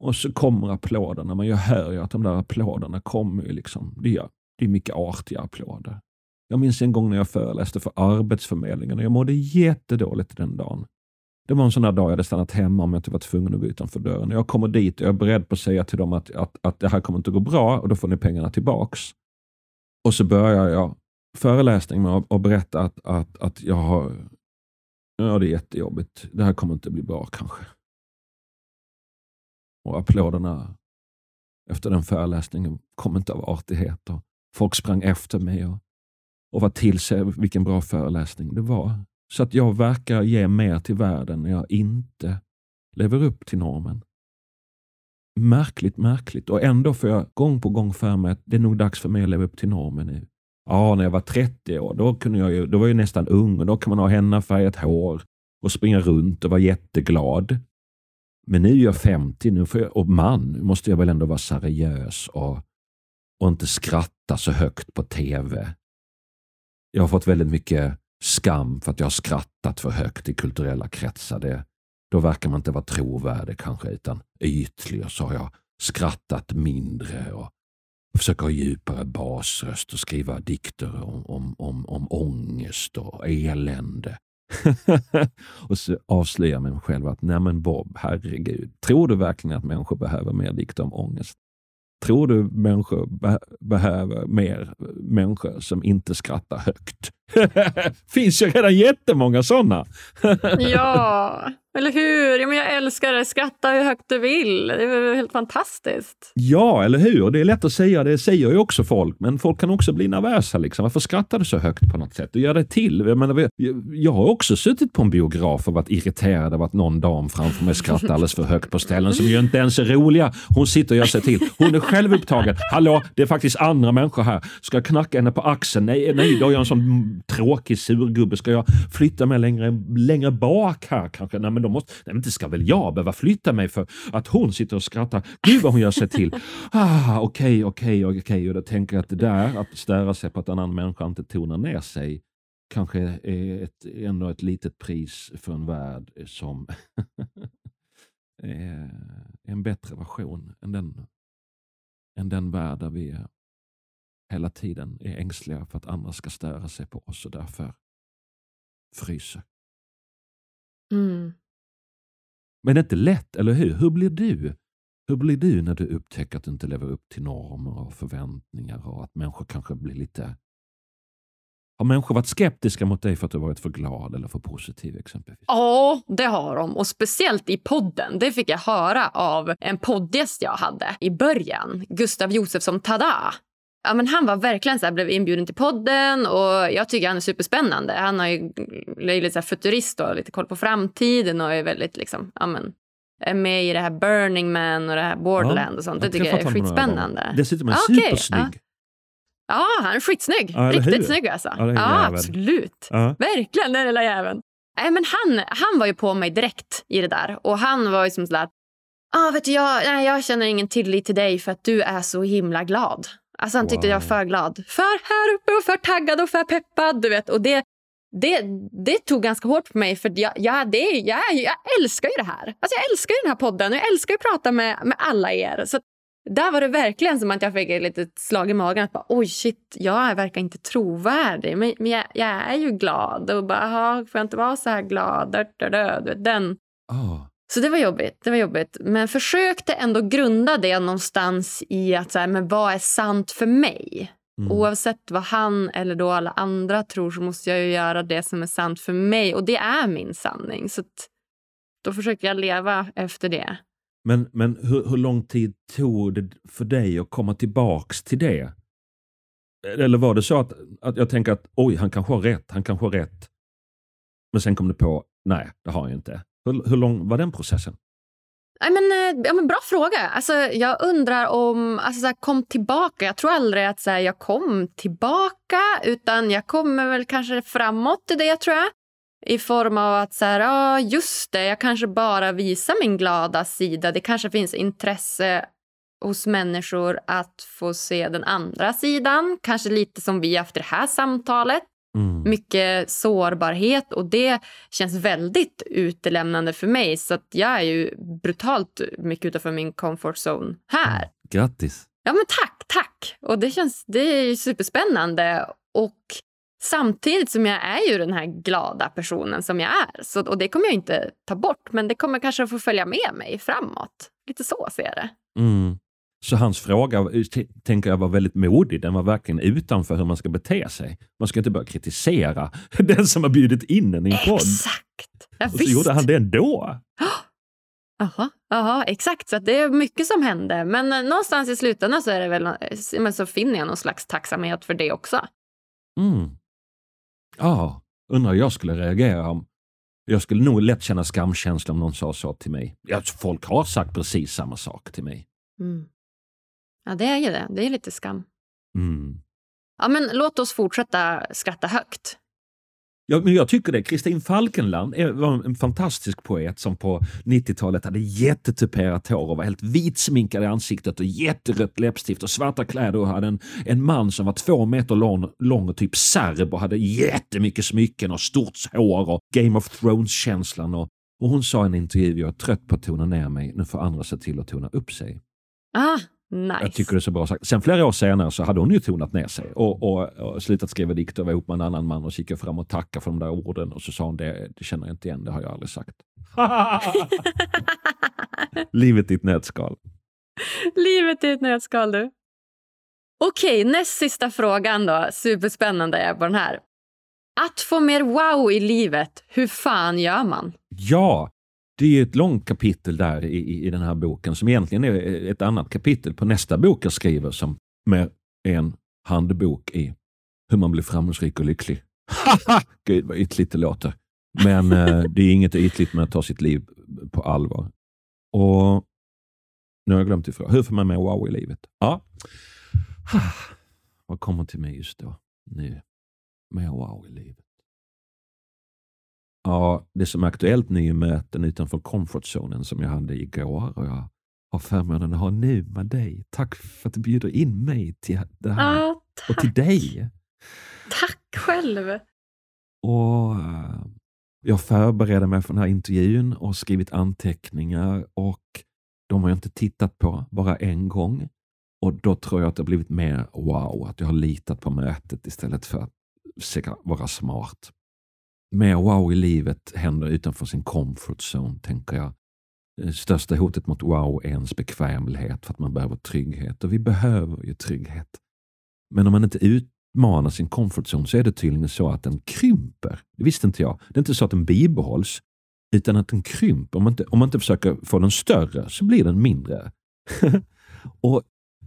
Och så kommer applåderna, men jag hör ju att de där applåderna kommer. Liksom, det, är, det är mycket artiga applåder. Jag minns en gång när jag föreläste för Arbetsförmedlingen och jag mådde jättedåligt den dagen. Det var en sån där dag jag hade stannat hemma om jag inte var tvungen att gå utanför dörren. Jag kommer dit och jag är beredd på att säga till dem att, att, att det här kommer inte att gå bra och då får ni pengarna tillbaks. Och så börjar jag föreläsningen med att berätta att, att, att jag har, ja det är jättejobbigt. Det här kommer inte att bli bra kanske. Och applåderna efter den föreläsningen kom inte av artighet. Och folk sprang efter mig och, och var till sig vilken bra föreläsning det var. Så att jag verkar ge mer till världen när jag inte lever upp till normen. Märkligt, märkligt. Och ändå får jag gång på gång för mig att det är nog dags för mig att leva upp till normen nu. Ja, när jag var 30 år, då, kunde jag ju, då var jag nästan ung och då kan man ha hennafärgat hår och springa runt och vara jätteglad. Men nu är jag 50 nu får jag, och man, nu måste jag väl ändå vara seriös och, och inte skratta så högt på tv. Jag har fått väldigt mycket skam för att jag har skrattat för högt i kulturella kretsar. Det, då verkar man inte vara trovärdig kanske, utan ytlig. Och så har jag skrattat mindre och försöker ha djupare basröst och skriva dikter om, om, om, om ångest och elände. [LAUGHS] och så avslöjar jag mig själv att, nej men Bob, herregud, tror du verkligen att människor behöver mer dikter om ångest? Tror du människor be behöver mer människor som inte skrattar högt? [LAUGHS] finns ju redan jättemånga sådana. [LAUGHS] ja, eller hur? Ja, men jag älskar det. Skratta hur högt du vill. Det är helt fantastiskt. Ja, eller hur? Det är lätt att säga, det säger ju också folk, men folk kan också bli nervösa. Liksom. Varför skrattar du så högt på något sätt? Och gör det till. Jag, menar, jag har också suttit på en biograf och varit irriterad av att någon dam framför mig skrattar alldeles för högt på ställen som ju inte ens är roliga. Hon sitter och gör sig till. Hon är själv upptagen. Hallå, det är faktiskt andra människor här. Ska jag knacka henne på axeln? Nej, nej, då är jag en sån tråkig surgubbe. Ska jag flytta mig längre, längre bak här kanske? Nej, men då måste, nej, men inte ska väl jag behöva flytta mig för att hon sitter och skrattar. Gud vad hon gör sig till. [LAUGHS] Ah, okej, okej, okej. Och då tänker jag att det där, att störa sig på att en annan människa inte tonar ner sig, kanske är ett, ändå ett litet pris för en värld som [LAUGHS] är en bättre version än den, än den värld där vi hela tiden är ängsliga för att andra ska störa sig på oss och därför fryser. Mm. Men det är inte lätt, eller hur? Hur blir du? Hur blir du när du upptäcker att du inte lever upp till normer och förväntningar och att människor kanske blir lite... Har människor varit skeptiska mot dig för att du varit för glad eller för positiv exempelvis? Ja, det har de. Och speciellt i podden. Det fick jag höra av en poddgäst jag hade i början. Gustav Josefsson Tada. Ja, men han var verkligen så här, blev inbjuden till podden och jag tycker han är superspännande. Han har ju, är lite så futurist och lite koll på framtiden och är väldigt liksom, ja, men, är med i det här Burning Man och det här Borderland ja, och sånt. Det tycker jag är skitspännande. Dessutom är han okay, supersnygg. Ja. Ja, han är skitsnygg. Ja, Riktigt snygg alltså. Ja, ja absolut. Verkligen, den lilla jäveln. Nej, men han, han var ju på mig direkt i det där. Och han var ju som sådär, ah, vet du, jag, nej, jag känner ingen tillit till dig för att du är så himla glad. Alltså han tyckte wow. jag var för glad. För här uppe och för taggad och för peppad. Du vet. Och det, det, det tog ganska hårt på mig för jag, jag, det, jag, jag älskar ju det här. Alltså jag älskar ju den här podden och jag älskar att prata med, med alla er. Så där var det verkligen som att jag fick ett litet slag i magen. Att bara, Oj, shit, jag verkar inte trovärdig. Men, men jag, jag, är ju glad. Och bara, aha, får jag inte vara så här glad? Dö, dö, dö. Den. Oh. Så det var jobbigt. det var jobbigt. Men försökte ändå grunda det någonstans i att så här, men vad är sant för mig. Mm. Oavsett vad han eller då alla andra tror så måste jag ju göra det som är sant för mig. Och det är min sanning. Så då försöker jag leva efter det. Men, men hur, hur lång tid tog det för dig att komma tillbaks till det? Eller var det så att, att jag tänker att oj, han kanske har rätt, han kanske har rätt. Men sen kom det på, nej, det har han inte. Hur, hur lång var den processen? I mean, eh, ja, men bra fråga. Alltså, jag undrar om... Alltså, så här, kom tillbaka. Jag tror aldrig att så här, jag kom tillbaka. Utan jag kommer väl kanske framåt i det, tror jag. I form av att så här, ja, just det, jag kanske bara visar min glada sida. Det kanske finns intresse hos människor att få se den andra sidan. Kanske lite som vi efter det här samtalet. Mm. Mycket sårbarhet och det känns väldigt utelämnande för mig. Så att jag är ju brutalt mycket utanför min comfort zone här. Mm. Grattis! Ja men tack, tack! Och det känns det är superspännande. Och samtidigt som jag är ju den här glada personen som jag är. Så, och det kommer jag inte ta bort, men det kommer kanske få följa med mig framåt. Lite så ser jag det. Mm. Så hans fråga tänker jag var väldigt modig. Den var verkligen utanför hur man ska bete sig. Man ska inte börja kritisera [LAUGHS] den som har bjudit in en i en podd. Exakt! Ja, och så visst. gjorde han det ändå. [GASPS] Jaha, aha, exakt. Så det är mycket som händer. Men eh, någonstans i slutändan så, är det väl, men så finner jag någon slags tacksamhet för det också. Mm. Ja, undrar hur jag skulle reagera om jag skulle nog lätt känna skamkänsla om någon sa så till mig. Ja, folk har sagt precis samma sak till mig. Mm. Ja, det är ju det. Det är lite skam. Mm. Ja, men låt oss fortsätta skratta högt. Ja, men jag tycker det. Kristin Falkenland var en fantastisk poet som på 90-talet hade jättetuperat hår och var helt vitsminkad i ansiktet och jätterött läppstift och svarta kläder och hade en, en man som var två meter lång, lång och typ serb och hade jättemycket smycken och stort hår och Game of Thrones-känslan. Och, och hon sa i en intervju, jag är trött på att tona ner mig, nu får andra se till att tona upp sig. Ah, Nice. Jag tycker det är så bra sagt. Sen flera år senare så hade hon ju tonat ner sig och, och, och slutat skriva dikter och var ihop med en annan man och så gick jag fram och tackade för de där orden och så sa hon det, det känner jag inte igen, det har jag aldrig sagt. [LAUGHS] Livet i ett nötskal. Livet i ett nötskal du. Okej, näst sista frågan då. Superspännande är på den här. Att få mer wow i livet, hur fan gör man? Ja, det är ett långt kapitel där i, i den här boken som egentligen är ett annat kapitel på nästa bok jag skriver som med en handbok i hur man blir framgångsrik och lycklig. Gud vad ytligt det låter. Men eh, det är inget ytligt med att ta sitt liv på allvar. Och Nu har jag glömt ifrån. Hur får man med wow i livet? Ja. [SIGHS] Vad kommer till mig just då? Nu. Med wow i livet. Ja, det som är aktuellt nu är möten utanför comfortzonen som jag hade igår och jag har förmånen att ha nu med dig. Tack för att du bjuder in mig till det här. Ja, och till dig. Tack själv. Och uh, Jag förbereder mig för den här intervjun och skrivit anteckningar och de har jag inte tittat på, bara en gång. Och då tror jag att det har blivit mer wow, att jag har litat på mötet istället för att försöka vara smart mer wow i livet händer utanför sin comfort zone, tänker jag. Eh, största hotet mot wow är ens bekvämlighet för att man behöver trygghet. Och vi behöver ju trygghet. Men om man inte utmanar sin comfort zone så är det tydligen så att den krymper. Det visste inte jag. Det är inte så att den bibehålls, utan att den krymper. Om man inte, om man inte försöker få den större så blir den mindre. [LAUGHS] och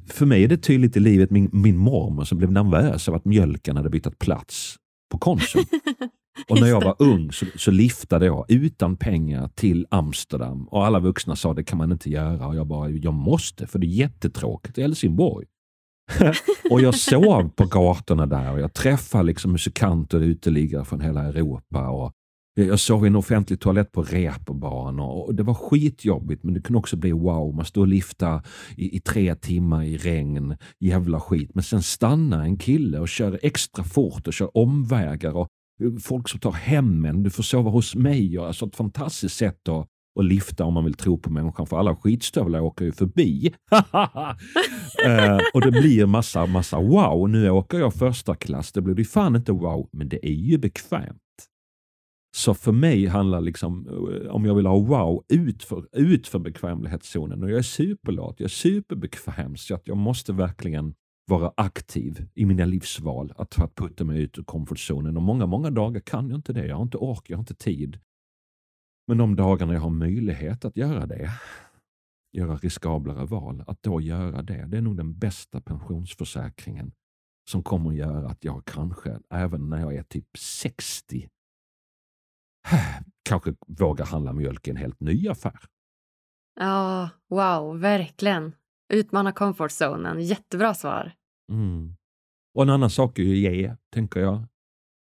för mig är det tydligt i livet, min, min mormor som blev nervös av att mjölken hade bytt plats på Konsum. [LAUGHS] Och när jag var ung så, så liftade jag utan pengar till Amsterdam och alla vuxna sa det kan man inte göra och jag bara, jag måste för det är jättetråkigt i Helsingborg. [LAUGHS] och jag sov på gatorna där och jag träffade liksom musikanter och uteliggare från hela Europa. Och jag sov i en offentlig toalett på reeperbahn och det var skitjobbigt men det kunde också bli wow. Man stod och liftade i, i, tre timmar i regn, jävla skit. Men sen stannar en kille och kör extra fort och kör omvägar och folk som tar hem en. Du får sova hos mig. Alltså ett fantastiskt sätt att, att lifta om man vill tro på människan. För alla skitstövlar åker ju förbi. uh, [LAUGHS] och det blir massa, massa wow. Nu åker jag första klass. Det blir ju fan inte wow, men det är ju bekvämt. Så för mig handlar liksom, eh, om jag vill ha wow, ut för, ut för bekvämlighetszonen. Och jag är superlat, jag är superbekväm så att jag måste verkligen vara aktiv i mina livsval, att, att putta mig ut ur komfortzonen. Och många, många dagar kan jag inte det. Jag har inte ork, jag har inte tid. Men de dagarna jag har möjlighet att göra det, göra riskablare val, att då göra det, det är nog den bästa pensionsförsäkringen som kommer att göra att jag kanske, även när jag är typ 60, [SIGHS] kanske vågar handla mjölk i en helt ny affär. Ja, wow, verkligen. Utmana comfortzonen. Jättebra svar. Mm. Och en annan sak är ju ge, tänker jag.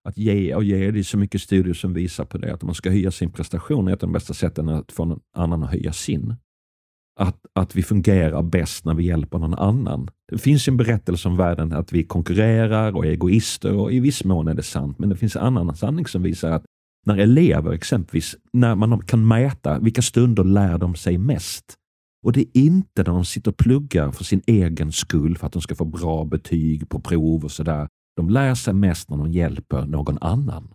Att ge och ge, det är så mycket studier som visar på det. Att om man ska höja sin prestation är ett av de bästa sätten att få någon annan att höja sin. Att, att vi fungerar bäst när vi hjälper någon annan. Det finns en berättelse om världen att vi konkurrerar och är egoister och i viss mån är det sant. Men det finns en annan sanning som visar att när elever exempelvis, när man kan mäta vilka stunder lär de sig mest, och det är inte när de sitter och pluggar för sin egen skull, för att de ska få bra betyg på prov och sådär. De lär sig mest när de hjälper någon annan.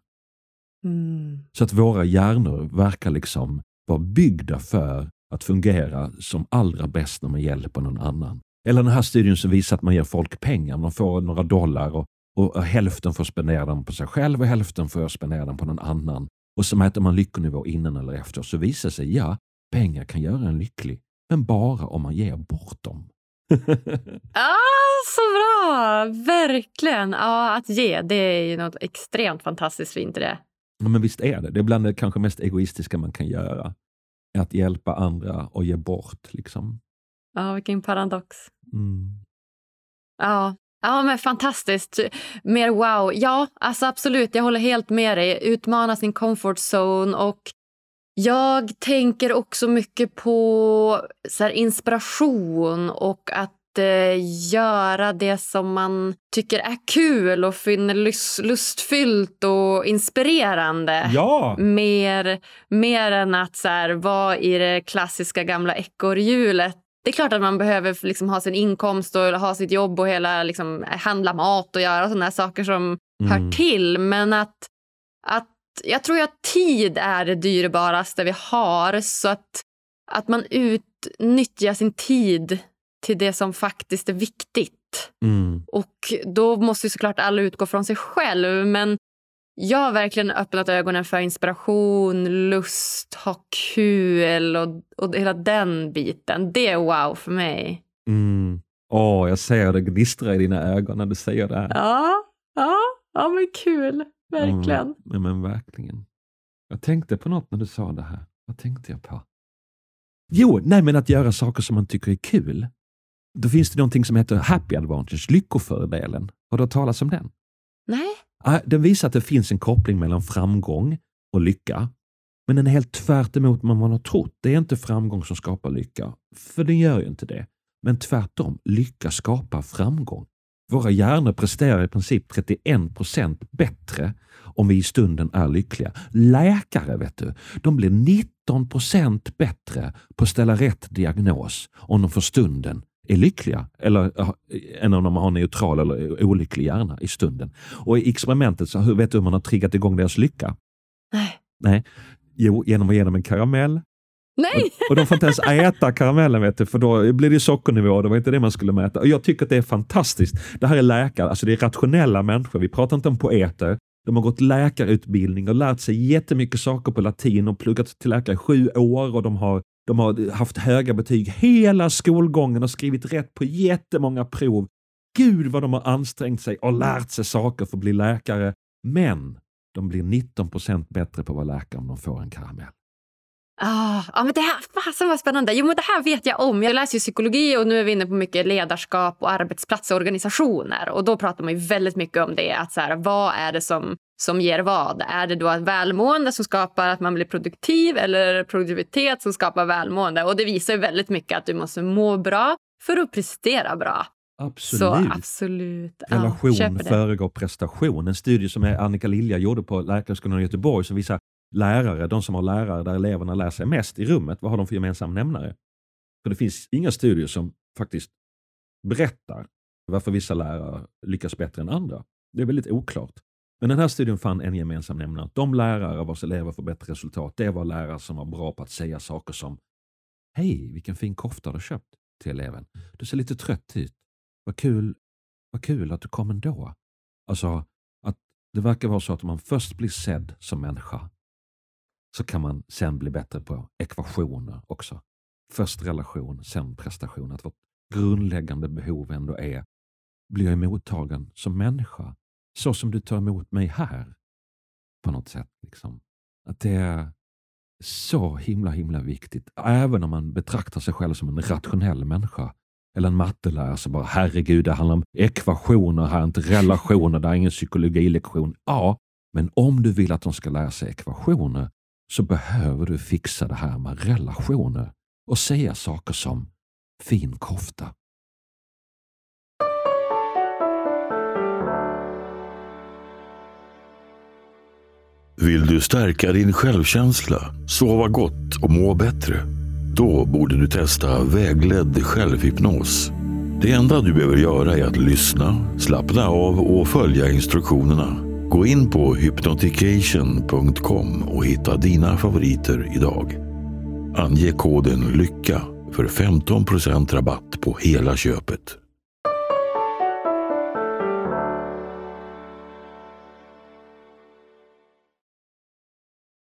Mm. Så att våra hjärnor verkar liksom vara byggda för att fungera som allra bäst när man hjälper någon annan. Eller den här studien som visar att man ger folk pengar, man får några dollar och, och hälften får spendera dem på sig själv och hälften får spendera dem på någon annan. Och så mäter man lyckonivå innan eller efter så visar sig, ja, pengar kan göra en lycklig men bara om man ger bort dem. [LAUGHS] ah, så bra! Verkligen. Ja, att ge, det är ju något extremt fantastiskt fint i det. Ja, men visst är det. Det är bland det kanske mest egoistiska man kan göra. Att hjälpa andra och ge bort. Liksom. Ja, vilken paradox. Mm. Ja, Ja, men fantastiskt. Mer wow. Ja, alltså absolut. Jag håller helt med dig. Utmana sin comfort zone och jag tänker också mycket på så inspiration och att eh, göra det som man tycker är kul och finner lust, lustfyllt och inspirerande. Ja! Mer, mer än att så här, vara i det klassiska gamla ekorrhjulet det är klart att man behöver liksom ha sin inkomst och ha sitt jobb och hela, liksom, handla mat och göra sådana saker som mm. hör till. Men att, att jag tror att tid är det dyrbaraste vi har. Så att, att man utnyttjar sin tid till det som faktiskt är viktigt. Mm. Och då måste såklart alla utgå från sig själv. Men jag har verkligen öppnat ögonen för inspiration, lust, ha kul och, och hela den biten. Det är wow för mig. Mm. Åh, jag ser det gnistra i dina ögon när du säger det här. Ja, men kul. Verkligen. Ja, men verkligen. Jag tänkte på något när du sa det här. Vad tänkte jag på? Jo, nej men att göra saker som man tycker är kul. Då finns det någonting som heter happy advantage, lyckofördelen. Har du hört talas om den? Nej. Den visar att det finns en koppling mellan framgång och lycka. Men den är helt tvärt emot vad man har trott. Det är inte framgång som skapar lycka. För den gör ju inte det. Men tvärtom, lycka skapar framgång. Våra hjärnor presterar i princip 31 procent bättre om vi i stunden är lyckliga. Läkare, vet du, de blir 19 procent bättre på att ställa rätt diagnos om de för stunden är lyckliga eller, än om de har neutral eller olycklig hjärna i stunden. Och i experimentet, så vet du hur man har triggat igång deras lycka? Nej. Nej. Jo, genom att ge dem en karamell Nej! Och, och de får inte ens äta karamellen vet du, för då blir det sockernivå. Det var inte det man skulle mäta. Och jag tycker att det är fantastiskt. Det här är läkare, alltså det är rationella människor. Vi pratar inte om poeter. De har gått läkarutbildning och lärt sig jättemycket saker på latin och pluggat till läkare i sju år och de har, de har haft höga betyg hela skolgången och skrivit rätt på jättemånga prov. Gud vad de har ansträngt sig och lärt sig saker för att bli läkare. Men de blir 19 procent bättre på att vara läkare om de får en karamell. Ah, ja, men det här, fasen vad spännande. Jo, men det här vet jag om. Jag läser ju psykologi och nu är vi inne på mycket ledarskap och arbetsplatsorganisationer. Och då pratar man ju väldigt mycket om det. Att så här, vad är det som, som ger vad? Är det då ett välmående som skapar att man blir produktiv eller produktivitet som skapar välmående? Och det visar ju väldigt mycket att du måste må bra för att prestera bra. Absolut. Så absolut. Relation ja, föregår prestation. En studie som Annika Lilja gjorde på Läkarhögskolan i Göteborg som visar lärare, de som har lärare där eleverna lär sig mest i rummet, vad har de för gemensam nämnare? För det finns inga studier som faktiskt berättar varför vissa lärare lyckas bättre än andra. Det är väldigt oklart. Men den här studien fann en gemensam nämnare. De lärare vars elever får bättre resultat, det var lärare som var bra på att säga saker som Hej, vilken fin kofta du har köpt till eleven. Du ser lite trött ut. Vad kul, vad kul att du kom ändå. Alltså, att det verkar vara så att om man först blir sedd som människa så kan man sen bli bättre på ekvationer också. Först relation, sen prestation. Att vårt grundläggande behov ändå är, blir jag mottagen som människa? Så som du tar emot mig här. På något sätt. Liksom. Att det är så himla himla viktigt. Även om man betraktar sig själv som en rationell människa. Eller en mattelärare som bara, herregud, det handlar om ekvationer här, inte relationer, det är ingen psykologilektion. Ja, men om du vill att de ska lära sig ekvationer så behöver du fixa det här med relationer och säga saker som fin kofta. Vill du stärka din självkänsla, sova gott och må bättre? Då borde du testa vägledd självhypnos. Det enda du behöver göra är att lyssna, slappna av och följa instruktionerna. Gå in på hypnotication.com och hitta dina favoriter idag. Ange koden LYCKA för 15% rabatt på hela köpet.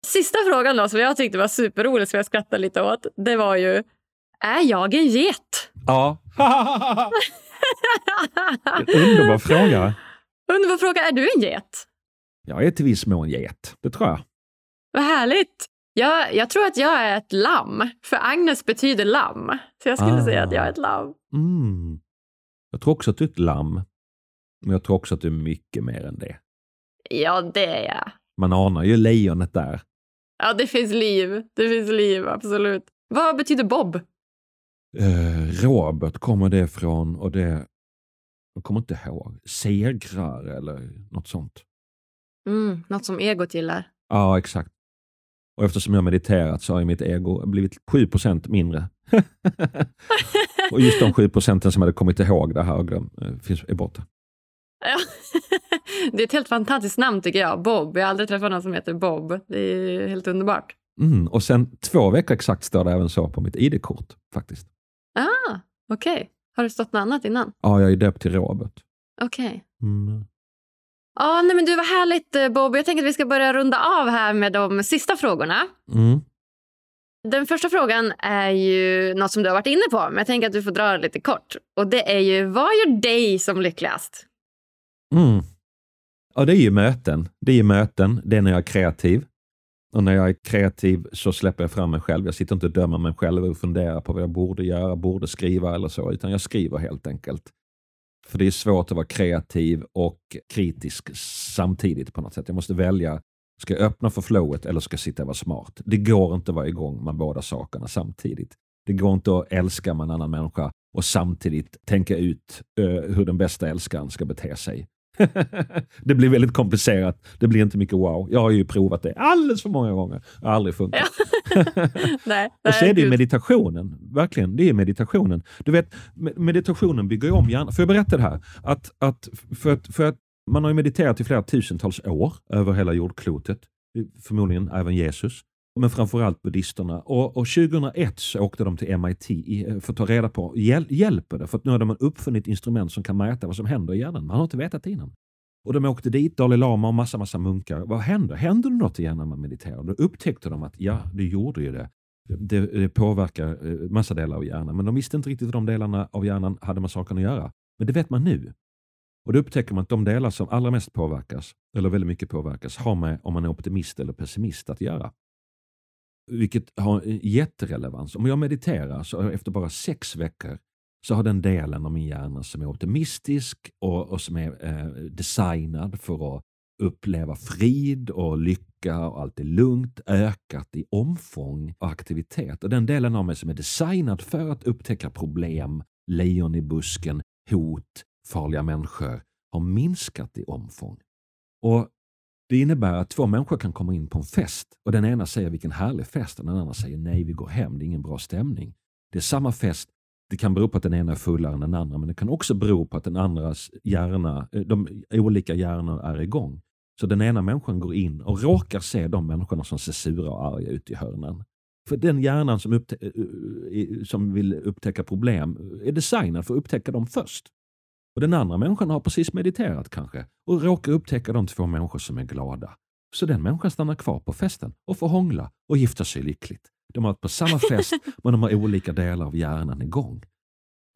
Sista frågan då, som jag tyckte var superrolig, som jag skrattade lite åt, det var ju, är jag en get? Ja. [LAUGHS] Underbar fråga. Underbar fråga, är du en get? Jag är till viss mån get, det tror jag. Vad härligt. Jag, jag tror att jag är ett lamm, för Agnes betyder lamm. Så jag skulle Ah. säga att jag är ett lamm. Mm. Jag tror också att du är ett lamm. Men jag tror också att du är mycket mer än det. Ja, det är jag. Man anar ju lejonet där. Ja, det finns liv. Det finns liv, absolut. Vad betyder Bob? Eh, Robert kommer det från och det, jag kommer inte ihåg, segrar eller något sånt. Mm, något som egot gillar. Ja, exakt. Och eftersom jag mediterat så har mitt ego blivit 7% mindre. [LAUGHS] och just de 7 procenten som hade kommit ihåg det här och glöm, eh, finns, är borta. Ja. [LAUGHS] det är ett helt fantastiskt namn tycker jag. Bob. Jag har aldrig träffat någon som heter Bob. Det är helt underbart. Mm. Och sen två veckor exakt står det även så på mitt ID-kort faktiskt. Ah, okej. Har det stått något annat innan? Ja, jag är döpt till Robert. Okej. Mm. Ja, nej men du, vad härligt eh, Bob. Jag tänker att vi ska börja runda av här med de sista frågorna. Mm. Den första frågan är ju något som du har varit inne på, men jag tänker att du får dra det lite kort. Och det är ju, vad gör dig som lyckligast? Mm. Ja, det är ju möten. Det är ju möten. Det är när jag är kreativ. Och när jag är kreativ så släpper jag fram mig själv. Jag sitter inte och dömer mig själv och funderar på vad jag borde göra, borde skriva eller så, utan jag skriver helt enkelt. För det är svårt att vara kreativ och kritisk samtidigt på något sätt. Jag måste välja, ska jag öppna för flowet eller ska jag sitta och vara smart? Det går inte att vara igång med båda sakerna samtidigt. Det går inte att älska med en annan människa och samtidigt tänka ut uh, hur den bästa älskaren ska bete sig. [LAUGHS] det blir väldigt komplicerat. Det blir inte mycket wow. Jag har ju provat det alldeles för många gånger. Det har aldrig funkat. [LAUGHS] nej, Och så är det ju meditationen. Verkligen, det är meditationen. Du vet, me- meditationen bygger ju om hjärnan. Får jag berätta det här? Att, att, för, att, för att man har ju mediterat i flera tusentals år över hela jordklotet. Förmodligen även Jesus men framförallt buddhisterna. Och, och 2001 så åkte de till MIT eh, för att ta reda på, hjäl hjälper det? För att nu har de uppfunnit instrument som kan mäta vad som händer i hjärnan. Man har inte vetat innan. Och de åkte dit, Dalai Lama och massa, massa munkar. Vad händer? Händer det något i hjärnan när man mediterar? Då upptäckte de att ja, det gjorde ju det. Det, det påverkar eh, massa delar av hjärnan. Men de visste inte riktigt hur de delarna av hjärnan hade med saken att göra. Men det vet man nu. Och då upptäcker man att de delar som allra mest påverkas, eller väldigt mycket påverkas, har med om man är optimist eller pessimist att göra. Vilket har jätterelevans. Om jag mediterar så efter bara sex veckor så har den delen av min hjärna som är optimistisk och, och som är eh, designad för att uppleva frid och lycka och allt är lugnt ökat i omfång och aktivitet. Och den delen av mig som är designad för att upptäcka problem, lejon i busken, hot, farliga människor har minskat i omfång. Och det innebär att två människor kan komma in på en fest och den ena säger vilken härlig fest och den andra säger nej, vi går hem, det är ingen bra stämning. Det är samma fest, det kan bero på att den ena är fullare än den andra men det kan också bero på att den andras hjärna, eh, de olika hjärnor är igång. Så den ena människan går in och råkar se de människorna som ser sura och arga ut i hörnen. För den hjärnan som, eh, eh, som vill upptäcka problem är designad för att upptäcka dem först. Och Den andra människan har precis mediterat kanske och råkar upptäcka de två människor som är glada. Så den människan stannar kvar på festen och får hångla och gifta sig lyckligt. De har varit på samma fest [LAUGHS] men de har olika delar av hjärnan igång.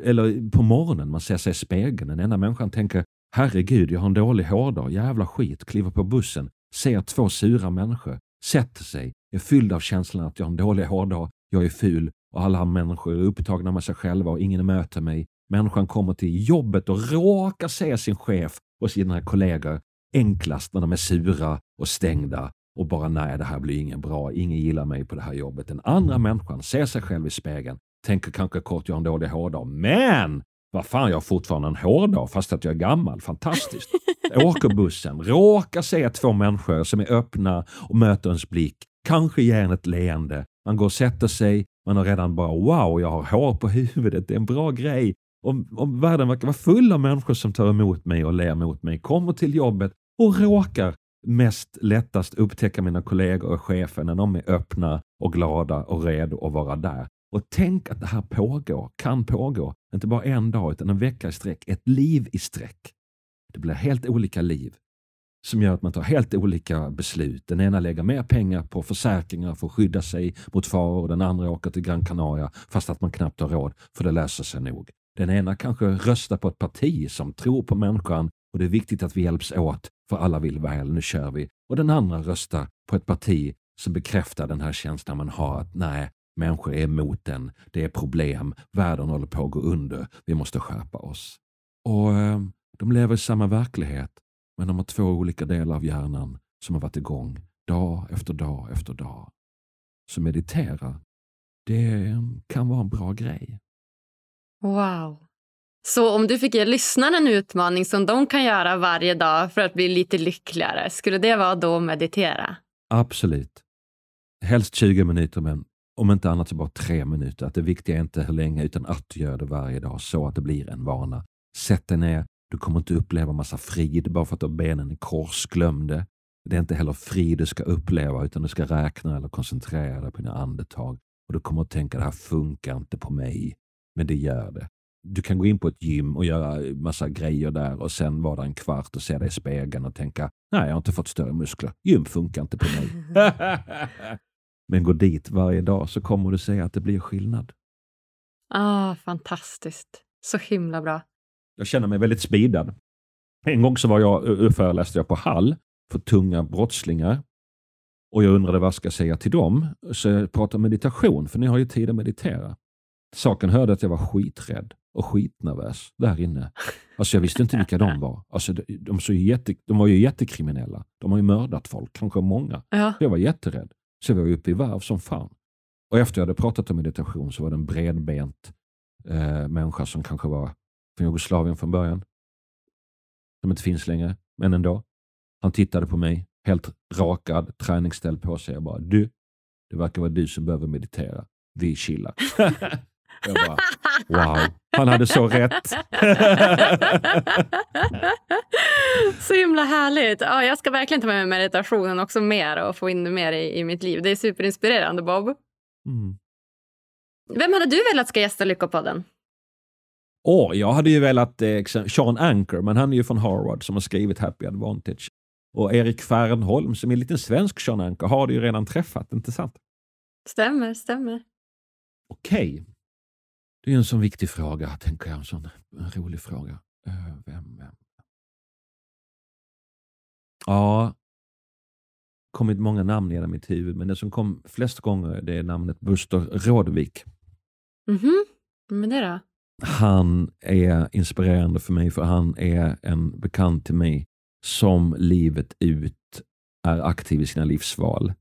Eller på morgonen, man ser sig i spegeln. Den ena människan tänker herregud, jag har en dålig hårdag, jävla skit, kliver på bussen, ser två sura människor, sätter sig, är fylld av känslan att jag har en dålig hårdag, jag är ful och alla människor är upptagna med sig själva och ingen möter mig. Människan kommer till jobbet och råkar se sin chef och sina kollegor enklast när de är sura och stängda och bara nej, det här blir inget bra, ingen gillar mig på det här jobbet. Den andra människan ser sig själv i spegeln, tänker kanske kort, jag har en dålig hårdag, men vad fan, jag har fortfarande en hårdag fast att jag är gammal. Fantastiskt. Åker bussen, råkar se två människor som är öppna och möter ens blick, kanske ger en ett leende. Man går och sätter sig, man har redan bara wow, jag har hår på huvudet, det är en bra grej. Om, om världen verkar vara full av människor som tar emot mig och ler mot mig, kommer till jobbet och råkar mest lättast upptäcka mina kollegor och chefer när de är öppna och glada och redo att vara där. Och tänk att det här pågår, kan pågå, inte bara en dag utan en vecka i sträck, ett liv i sträck. Det blir helt olika liv som gör att man tar helt olika beslut. Den ena lägger mer pengar på försäkringar för att skydda sig mot faror den andra åker till Gran Canaria fast att man knappt har råd för det löser sig nog. Den ena kanske röstar på ett parti som tror på människan och det är viktigt att vi hjälps åt för alla vill väl, nu kör vi. Och den andra röstar på ett parti som bekräftar den här känslan man har att nej, människor är emot den, det är problem, världen håller på att gå under, vi måste skärpa oss. Och eh, de lever i samma verklighet, men de har två olika delar av hjärnan som har varit igång dag efter dag efter dag. Så meditera, det kan vara en bra grej. Wow. Så om du fick ge lyssnarna en utmaning som de kan göra varje dag för att bli lite lyckligare, skulle det vara då meditera? Absolut. Helst 20 minuter, men om inte annat så bara tre minuter. Att det viktiga är inte hur länge, utan att du gör det varje dag så att det blir en vana. Sätt dig ner. Du kommer inte uppleva massa frid bara för att du har benen i kors. Glöm det. Det är inte heller frid du ska uppleva, utan du ska räkna eller koncentrera dig på dina andetag. Och du kommer att tänka, det här funkar inte på mig. Men det gör det. Du kan gå in på ett gym och göra massa grejer där och sen vara där en kvart och se dig i spegeln och tänka, nej jag har inte fått större muskler. Gym funkar inte på mig. [LAUGHS] Men gå dit varje dag så kommer du se att det blir skillnad. Ah, fantastiskt. Så himla bra. Jag känner mig väldigt speedad. En gång så var jag, föreläste jag på Hall för tunga brottslingar. Och jag undrade vad jag ska säga till dem. Så jag pratade meditation, för ni har ju tid att meditera. Saken hörde att jag var skiträdd och skitnervös där inne. Alltså jag visste inte vilka de [LAUGHS] var. Alltså de, de, så jätte, de var ju jättekriminella. De har ju mördat folk, kanske många. Ja. Jag var jätterädd. Så jag var uppe i varv som fan. Och efter jag hade pratat om meditation så var det en bredbent eh, människa som kanske var från Jugoslavien från början. Som inte finns längre, men ändå. Han tittade på mig, helt rakad, träningsställ på sig. Jag bara, du, det verkar vara du som behöver meditera. Vi chillar. [LAUGHS] [LAUGHS] jag bara, wow, han hade så rätt. [LAUGHS] Så himla härligt. Ja, jag ska verkligen ta med mig meditationen också mer och få in det mer i, i mitt liv. Det är superinspirerande, Bob. Mm. Vem hade du velat ska gästa Lyckopodden? Åh, jag hade ju velat eh, Sean Anker, men han är ju från Harvard som har skrivit Happy Advantage. Och Erik Fernholm som är en liten svensk Sean Anker har du ju redan träffat, inte sant? Stämmer, stämmer. Okej. Det är en sån viktig fråga, tänker jag. En sån en rolig fråga. Uh, vem, vem? Ja, kommit många namn genom mitt huvud, men det som kom flest gånger det är namnet Buster Rådvik. Mhm, men det då? Han är inspirerande för mig för han är en bekant till mig som livet ut är aktiv i sina livsval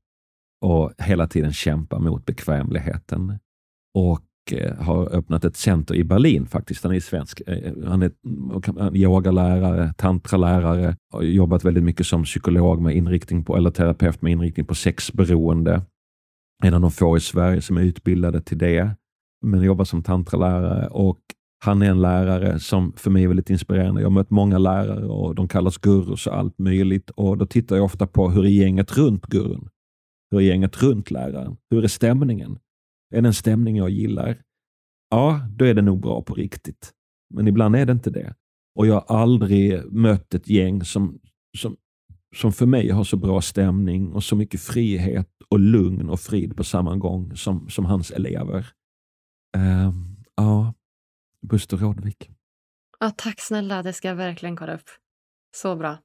och hela tiden kämpar mot bekvämligheten. Och eh, Eh, har öppnat ett center i Berlin faktiskt. Han är svensk. Eh, eh, han är yogalärare, tantralärare, har jobbat väldigt mycket som psykolog med inriktning på, eller terapeut med inriktning på sexberoende. En av de få i Sverige som är utbildade till det, men jobbar som tantralärare och han är en lärare som för mig är väldigt inspirerande. Jag har mött många lärare och de kallas gurus och allt möjligt och då tittar jag ofta på hur är gänget runt gurun? Hur är gänget runt läraren? Hur är stämningen? Är det en stämning jag gillar? Ja, då är det nog bra på riktigt. Men ibland är det inte det. Och jag har aldrig mött ett gäng som, som, som för mig har så bra stämning och så mycket frihet och lugn och frid på samma gång som, som hans elever. Uh, ja, Buster Rådvik. Ja, tack snälla, det ska jag verkligen kolla upp. Så bra.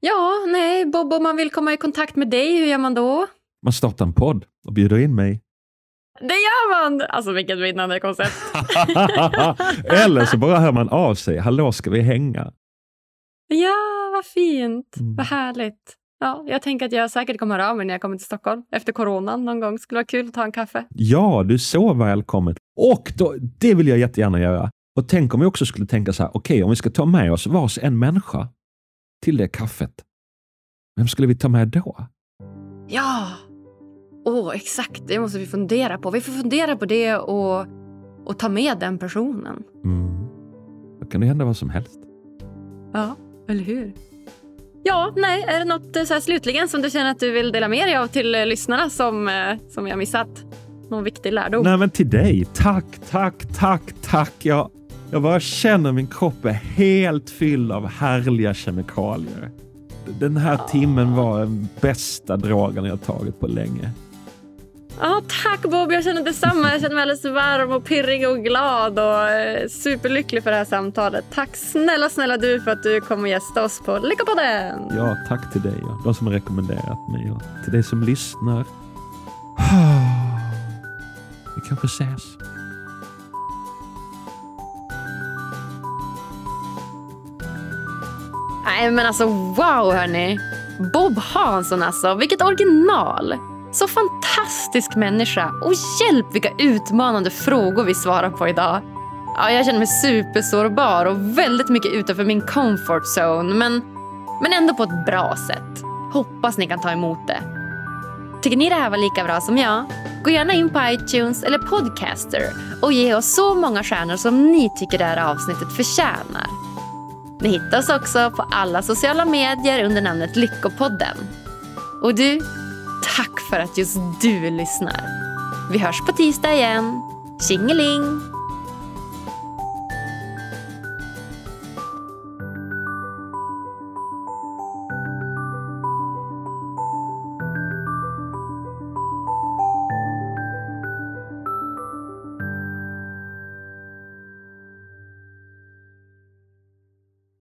Ja, nej, Bob, om man vill komma i kontakt med dig, hur gör man då? Man startar en podd och bjuder in mig. Det gör man! Alltså vilket vinnande koncept. [LAUGHS] Eller så bara hör man av sig. Hallå, ska vi hänga? Ja, vad fint. Mm. Vad härligt. Ja, jag tänker att jag säkert kommer höra av mig när jag kommer till Stockholm efter coronan någon gång. Skulle vara kul att ta en kaffe. Ja, du är så välkommen. Och då, det vill jag jättegärna göra. Och tänk om vi också skulle tänka så här, okej, okay, om vi ska ta med oss vars en människa till det kaffet. Vem skulle vi ta med då? Ja, åh oh, exakt. Det måste vi fundera på. Vi får fundera på det och, och ta med den personen. Mm. Då kan det hända vad som helst. Ja, eller hur? Ja, nej, är det något eh, så här slutligen som du känner att du vill dela med dig av till eh, lyssnarna som, eh, som jag missat? Någon viktig lärdom? Nej, men till dig. Tack, tack, tack, tack. Jag, jag bara känner min kropp är helt fylld av härliga kemikalier. Den här timmen var den bästa drogen jag tagit på länge. Ja, tack Bob, jag känner detsamma. Jag känner mig alldeles varm och pirrig och glad och eh, superlycklig för det här samtalet. Tack snälla, snälla du för att du kom och gästade oss på Lyckopodden. Ja, tack till dig och de som har rekommenderat mig och till dig som lyssnar. [SIGHS] Vi kanske ses. Nej men alltså wow hörni. Bob Hansson alltså, vilket original. Så fantastisk människa och hjälp vilka utmanande frågor vi svarar på idag. Ja, jag känner mig supersårbar och väldigt mycket utanför min comfort zone men, men ändå på ett bra sätt. Hoppas ni kan ta emot det. Tycker ni det här var lika bra som jag? Gå gärna in på iTunes eller Podcaster och ge oss så många stjärnor som ni tycker det här avsnittet förtjänar. Ni hittar oss också på alla sociala medier under namnet Lyckopodden. Och du, Tack för att just du lyssnar. Vi hörs på tisdag igen. Tjingeling!